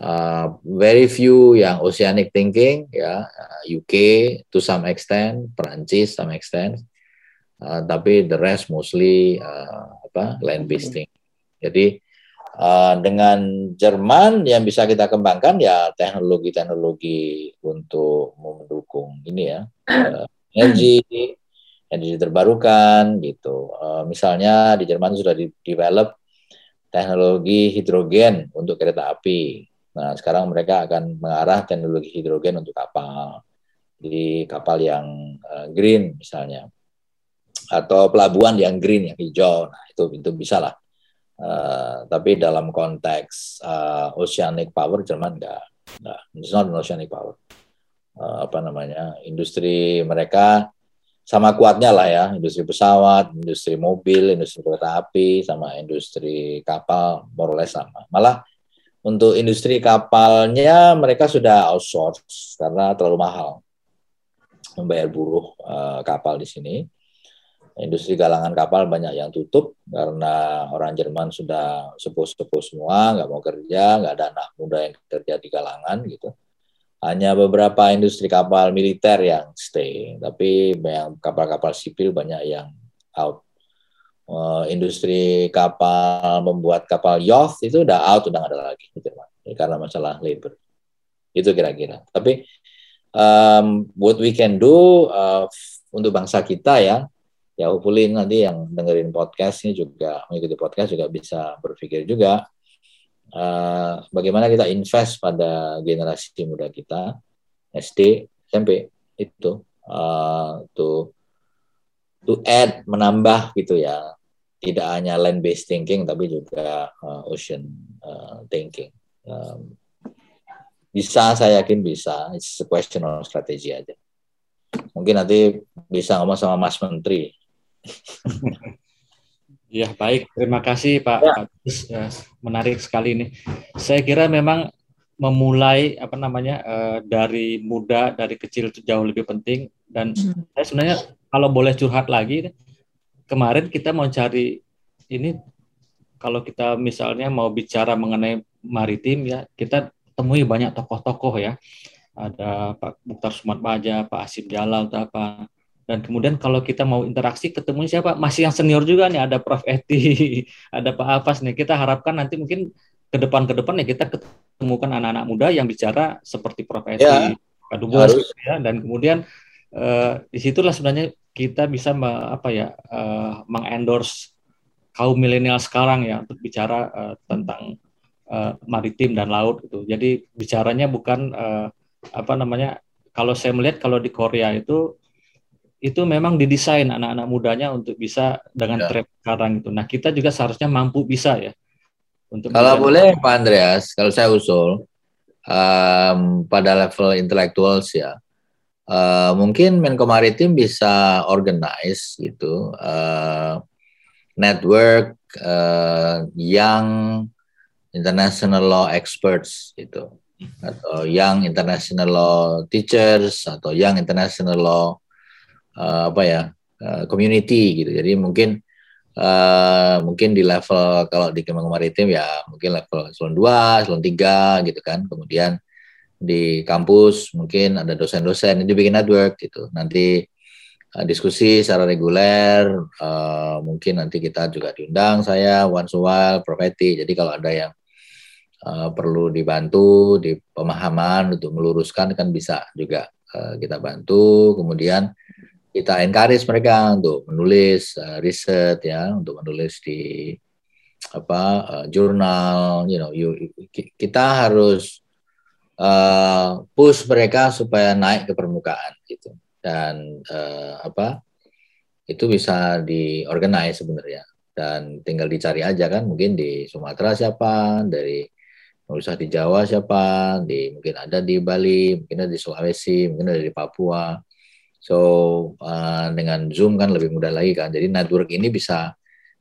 uh, very few yang oceanic thinking ya UK to some extent Perancis some extent uh, tapi the rest mostly uh, apa land based thinking. Jadi uh, dengan Jerman yang bisa kita kembangkan ya teknologi-teknologi untuk mendukung ini ya uh, energi energi terbarukan gitu. Uh, misalnya di Jerman sudah di develop teknologi hidrogen untuk kereta api Nah, sekarang mereka akan mengarah teknologi hidrogen untuk kapal. Di kapal yang uh, green misalnya. Atau pelabuhan yang green, yang hijau. Nah, itu itu bisa lah. Uh, tapi dalam konteks uh, oceanic power Jerman enggak. enggak. It's not an oceanic power. Uh, apa namanya? Industri mereka sama kuatnya lah ya, industri pesawat, industri mobil, industri kereta api, sama industri kapal, more or less sama. Malah untuk industri kapalnya mereka sudah outsource karena terlalu mahal membayar buruh uh, kapal di sini. Industri galangan kapal banyak yang tutup karena orang Jerman sudah sepuh-sepuh semua, nggak mau kerja, nggak ada anak muda yang kerja di galangan gitu. Hanya beberapa industri kapal militer yang stay, tapi banyak kapal-kapal sipil banyak yang out uh, industri kapal membuat kapal yacht itu udah out udah nggak ada lagi gitu karena masalah labor. Itu kira-kira. Tapi um, what we can do uh, untuk bangsa kita ya ya hopefully nanti yang dengerin podcast ini juga mengikuti podcast juga bisa berpikir juga uh, bagaimana kita invest pada generasi muda kita SD SMP itu uh, tuh to add menambah gitu ya tidak hanya land based thinking tapi juga uh, ocean uh, thinking um, bisa saya yakin bisa it's a question of strategy aja mungkin nanti bisa ngomong sama Mas Menteri Ya baik, terima kasih Pak. Ya. ya. menarik sekali ini. Saya kira memang memulai apa namanya uh, dari muda dari kecil itu jauh lebih penting dan hmm. saya sebenarnya kalau boleh curhat lagi, kemarin kita mau cari ini kalau kita misalnya mau bicara mengenai maritim ya, kita temui banyak tokoh-tokoh ya. Ada Pak Mukhtar Sumat Baja, Pak Asim Jalal, atau apa. Dan kemudian kalau kita mau interaksi ketemu siapa? Masih yang senior juga nih, ada Prof. Eti, ada Pak Afas nih. Kita harapkan nanti mungkin ke depan ke depan ya kita ketemukan anak-anak muda yang bicara seperti Prof. Eti, ya, Pak Dubes ya dan kemudian uh, di situlah sebenarnya kita bisa me, apa ya uh, mengendorse kaum milenial sekarang ya untuk bicara uh, tentang uh, maritim dan laut gitu. Jadi bicaranya bukan uh, apa namanya kalau saya melihat kalau di Korea itu itu memang didesain anak-anak mudanya untuk bisa dengan ya. tren sekarang itu. Nah kita juga seharusnya mampu bisa ya. Untuk kalau boleh Pak Andreas, kalau saya usul um, pada level intelektual ya, uh, mungkin Menko Maritim bisa organize gitu uh, network uh, yang international law experts gitu. Atau yang international law teachers atau yang international law uh, apa ya uh, community gitu. Jadi mungkin uh, mungkin di level kalau di Kementerian Maritim ya mungkin level eselon 2, eselon 3 gitu kan. Kemudian di kampus mungkin ada dosen-dosen itu bikin network gitu. Nanti uh, diskusi secara reguler uh, mungkin nanti kita juga diundang saya a while profeti jadi kalau ada yang uh, perlu dibantu di pemahaman untuk meluruskan kan bisa juga uh, kita bantu. Kemudian kita encourage mereka untuk menulis uh, riset ya untuk menulis di apa uh, jurnal you know you, kita harus uh, push mereka supaya naik ke permukaan gitu. Dan uh, apa itu bisa diorganize sebenarnya. Dan tinggal dicari aja kan mungkin di Sumatera siapa dari usah di Jawa siapa di mungkin ada di Bali mungkin ada di Sulawesi mungkin ada di Papua. So uh, dengan Zoom kan lebih mudah lagi kan. Jadi network ini bisa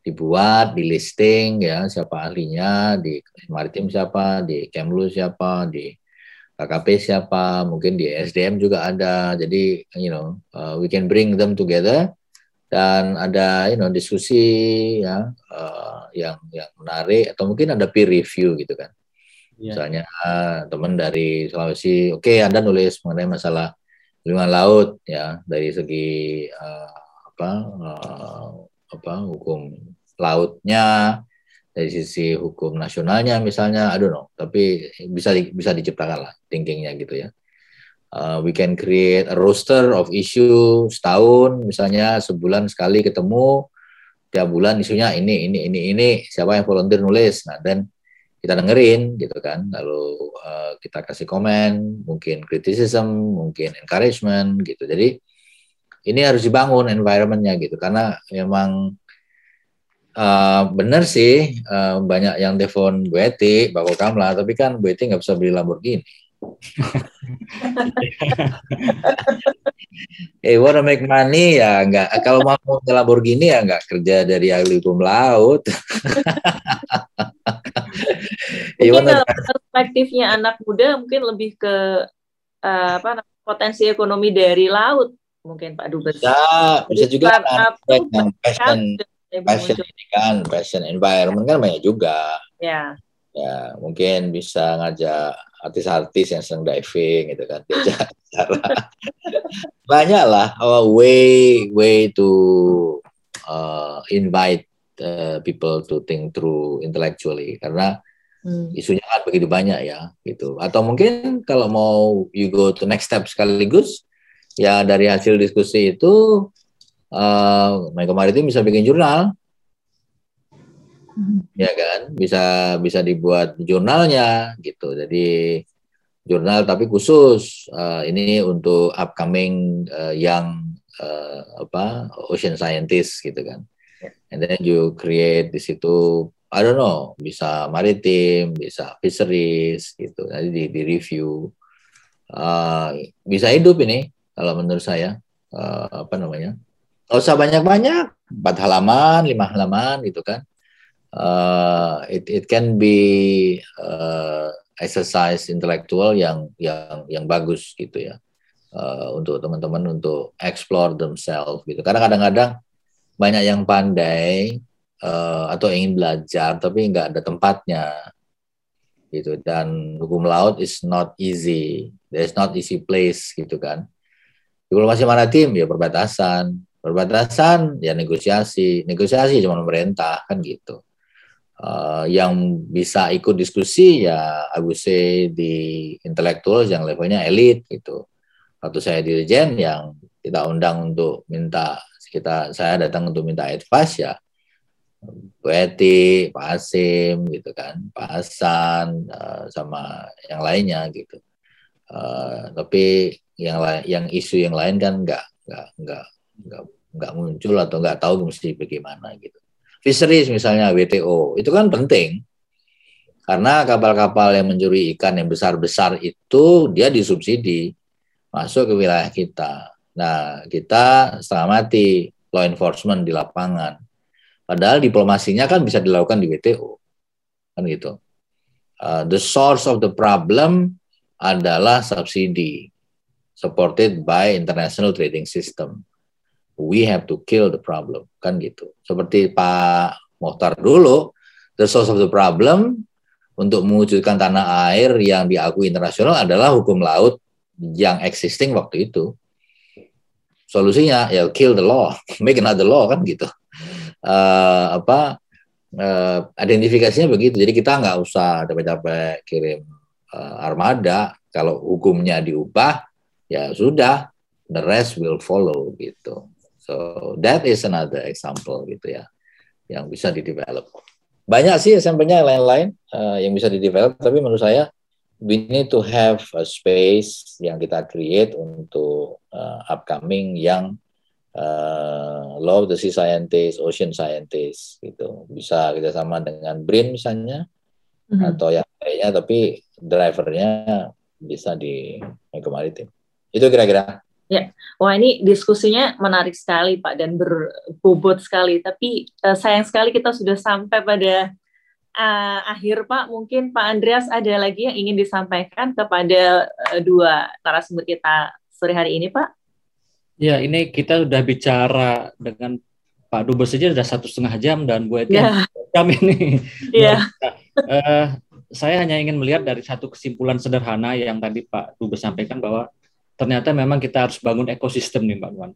dibuat di listing ya siapa ahlinya di maritim siapa di Kemlu siapa di KKP siapa, mungkin di SDM juga ada. Jadi you know uh, we can bring them together dan ada you know diskusi ya uh, yang yang menarik atau mungkin ada peer review gitu kan. Yeah. Misalnya uh, teman dari Sulawesi, oke okay, Anda nulis mengenai masalah lingkungan laut ya dari segi uh, apa uh, apa hukum lautnya dari sisi hukum nasionalnya misalnya, I don't know, tapi bisa di, bisa diciptakan lah thinkingnya gitu ya. Uh, we can create a roster of issue setahun, misalnya sebulan sekali ketemu, tiap bulan isunya ini, ini, ini, ini, siapa yang volunteer nulis, nah dan kita dengerin gitu kan, lalu uh, kita kasih komen, mungkin criticism, mungkin encouragement gitu. Jadi ini harus dibangun environmentnya gitu, karena memang Uh, bener sih uh, banyak yang telepon Bu Eti, Bapak Kamla, tapi kan Bu Eti nggak bisa beli Lamborghini. eh, wanna make money ya nggak. Kalau mau beli Lamborghini ya nggak kerja dari ahli hukum laut. mungkin kalau perspektifnya anak muda mungkin lebih ke uh, apa potensi ekonomi dari laut mungkin Pak Dubes. Bisa, bisa juga kan yang passion, passion ini kan, passion environment kan banyak juga. Ya. Ya, mungkin bisa ngajak artis-artis yang sedang diving gitu kan diajak banyak lah way way to uh, invite uh, people to think through intellectually karena hmm. isunya kan begitu banyak ya gitu atau mungkin kalau mau you go to next step sekaligus ya dari hasil diskusi itu uh, mereka Maritim bisa bikin jurnal. Hmm. ya kan? Bisa bisa dibuat jurnalnya gitu. Jadi jurnal tapi khusus. Uh, ini untuk upcoming uh, yang uh, apa ocean scientist gitu kan. Ya. and then you create di situ I don't know bisa maritim bisa fisheries gitu. Nanti di, di review. Uh, bisa hidup ini kalau menurut saya. Uh, apa namanya nggak usah banyak-banyak empat halaman lima halaman gitu kan. Uh, it it can be uh, exercise intelektual yang yang yang bagus gitu ya. Uh, untuk teman-teman untuk explore themselves gitu. Karena kadang-kadang banyak yang pandai uh, atau ingin belajar tapi nggak ada tempatnya gitu. Dan hukum laut is not easy. There is not easy place gitu kan. Diplomasi maritim ya perbatasan perbatasan ya negosiasi negosiasi cuma pemerintah kan gitu uh, yang bisa ikut diskusi ya say di intelektual yang levelnya elit gitu. Waktu saya dirijen yang kita undang untuk minta kita saya datang untuk minta advice ya Bu Eti, Pak Asim gitu kan, Pak Hasan uh, sama yang lainnya gitu. Uh, tapi yang lain, yang isu yang lain kan nggak nggak nggak nggak nggak muncul atau nggak tahu mesti bagaimana gitu fisheries misalnya WTO itu kan penting karena kapal-kapal yang mencuri ikan yang besar-besar itu dia disubsidi masuk ke wilayah kita. Nah, kita setengah mati law enforcement di lapangan. Padahal diplomasinya kan bisa dilakukan di WTO. Kan gitu. Uh, the source of the problem adalah subsidi supported by international trading system we have to kill the problem kan gitu. Seperti Pak Mohtar dulu the source of the problem untuk mewujudkan tanah air yang diakui internasional adalah hukum laut yang existing waktu itu. Solusinya ya kill the law make another law kan gitu. Uh, apa uh, identifikasinya begitu. Jadi kita nggak usah capek-capek kirim uh, armada. Kalau hukumnya diubah ya sudah the rest will follow gitu So that is another example gitu ya yang bisa di develop. Banyak sih sampelnya lain-lain uh, yang bisa di develop, tapi menurut saya we need to have a space yang kita create untuk uh, upcoming yang uh, law of the sea scientist, ocean scientist gitu. Bisa kita sama dengan BRIN misalnya mm-hmm. atau yang lainnya, tapi drivernya bisa di Menko Maritim. Itu kira-kira. Ya, wah ini diskusinya menarik sekali Pak dan berbobot sekali. Tapi uh, sayang sekali kita sudah sampai pada uh, akhir Pak. Mungkin Pak Andreas ada lagi yang ingin disampaikan kepada uh, dua narasumber kita sore hari ini Pak? Ya, ini kita sudah bicara dengan Pak Dubes saja sudah satu setengah jam dan buat ya. jam ini. Iya. uh, saya hanya ingin melihat dari satu kesimpulan sederhana yang tadi Pak Dubes sampaikan bahwa ternyata memang kita harus bangun ekosistem nih Mbak Nuan.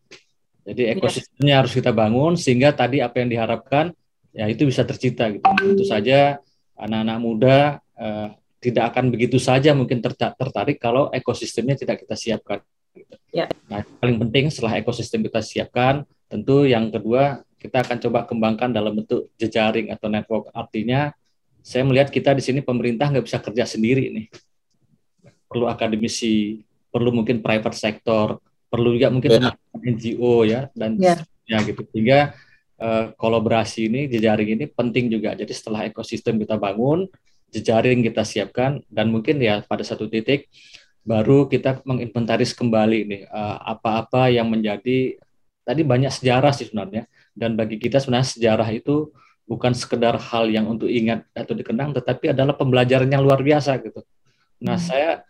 Jadi iya. ekosistemnya harus kita bangun sehingga tadi apa yang diharapkan ya itu bisa tercipta gitu. Tentu saja anak-anak muda eh, tidak akan begitu saja mungkin tertarik kalau ekosistemnya tidak kita siapkan. Gitu. Ya. Nah, paling penting setelah ekosistem kita siapkan, tentu yang kedua kita akan coba kembangkan dalam bentuk jejaring atau network. Artinya saya melihat kita di sini pemerintah nggak bisa kerja sendiri nih. Perlu akademisi, perlu mungkin private sector, perlu juga mungkin yeah. teman NGO ya dan yeah. ya gitu. Sehingga uh, kolaborasi ini jejaring ini penting juga. Jadi setelah ekosistem kita bangun, jejaring kita siapkan dan mungkin ya pada satu titik baru kita menginventaris kembali nih uh, apa-apa yang menjadi tadi banyak sejarah sih sebenarnya dan bagi kita sebenarnya sejarah itu bukan sekedar hal yang untuk ingat atau dikenang, tetapi adalah pembelajaran yang luar biasa gitu. Nah, hmm. saya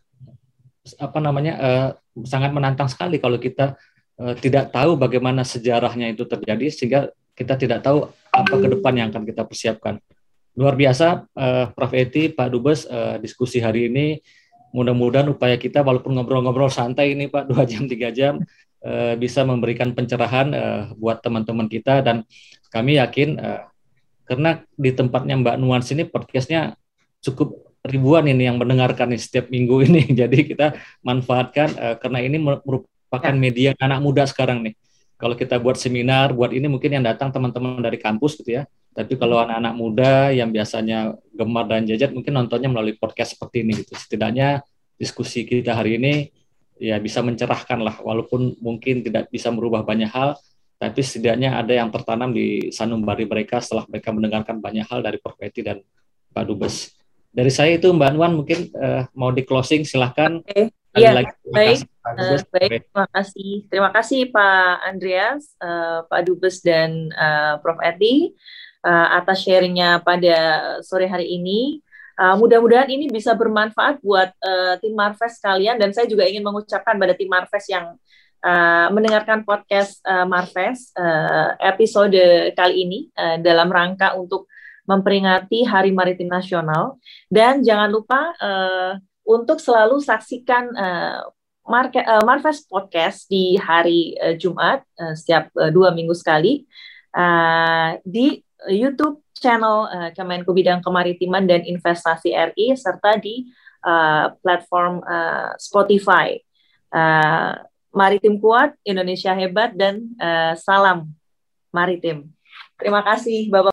apa namanya uh, sangat menantang sekali kalau kita uh, tidak tahu bagaimana sejarahnya itu terjadi sehingga kita tidak tahu apa ke depan yang akan kita persiapkan. Luar biasa, uh, Prof. Eti, Pak Dubes, uh, diskusi hari ini. Mudah-mudahan upaya kita walaupun ngobrol-ngobrol santai ini Pak, dua jam, tiga jam, uh, bisa memberikan pencerahan uh, buat teman-teman kita dan kami yakin uh, karena di tempatnya Mbak Nuan sini podcastnya cukup ribuan ini yang mendengarkan nih setiap minggu ini. Jadi kita manfaatkan uh, karena ini merupakan ya. media anak muda sekarang nih. Kalau kita buat seminar, buat ini mungkin yang datang teman-teman dari kampus gitu ya. Tapi kalau anak-anak muda yang biasanya gemar dan jajat mungkin nontonnya melalui podcast seperti ini gitu. Setidaknya diskusi kita hari ini ya bisa mencerahkan lah walaupun mungkin tidak bisa merubah banyak hal tapi setidaknya ada yang tertanam di sanubari mereka setelah mereka mendengarkan banyak hal dari Profeti dan Pak Dubes. Dari saya itu Mbak Anwan mungkin uh, mau di closing silahkan. Okay. Iya, baik. Uh, baik, terima kasih. Terima kasih Pak Andreas, uh, Pak Dubes dan uh, Prof Eti uh, atas sharingnya pada sore hari ini. Uh, mudah-mudahan ini bisa bermanfaat buat uh, tim Marves kalian dan saya juga ingin mengucapkan pada tim Marves yang uh, mendengarkan podcast uh, Marves uh, episode kali ini uh, dalam rangka untuk memperingati Hari Maritim Nasional dan jangan lupa uh, untuk selalu saksikan uh, Marke, uh, Marves Podcast di hari uh, Jumat uh, setiap uh, dua minggu sekali uh, di YouTube channel uh, Kemenko Bidang Kemaritiman dan Investasi RI serta di uh, platform uh, Spotify. Uh, maritim kuat, Indonesia hebat, dan uh, salam maritim. Terima kasih, Bapak.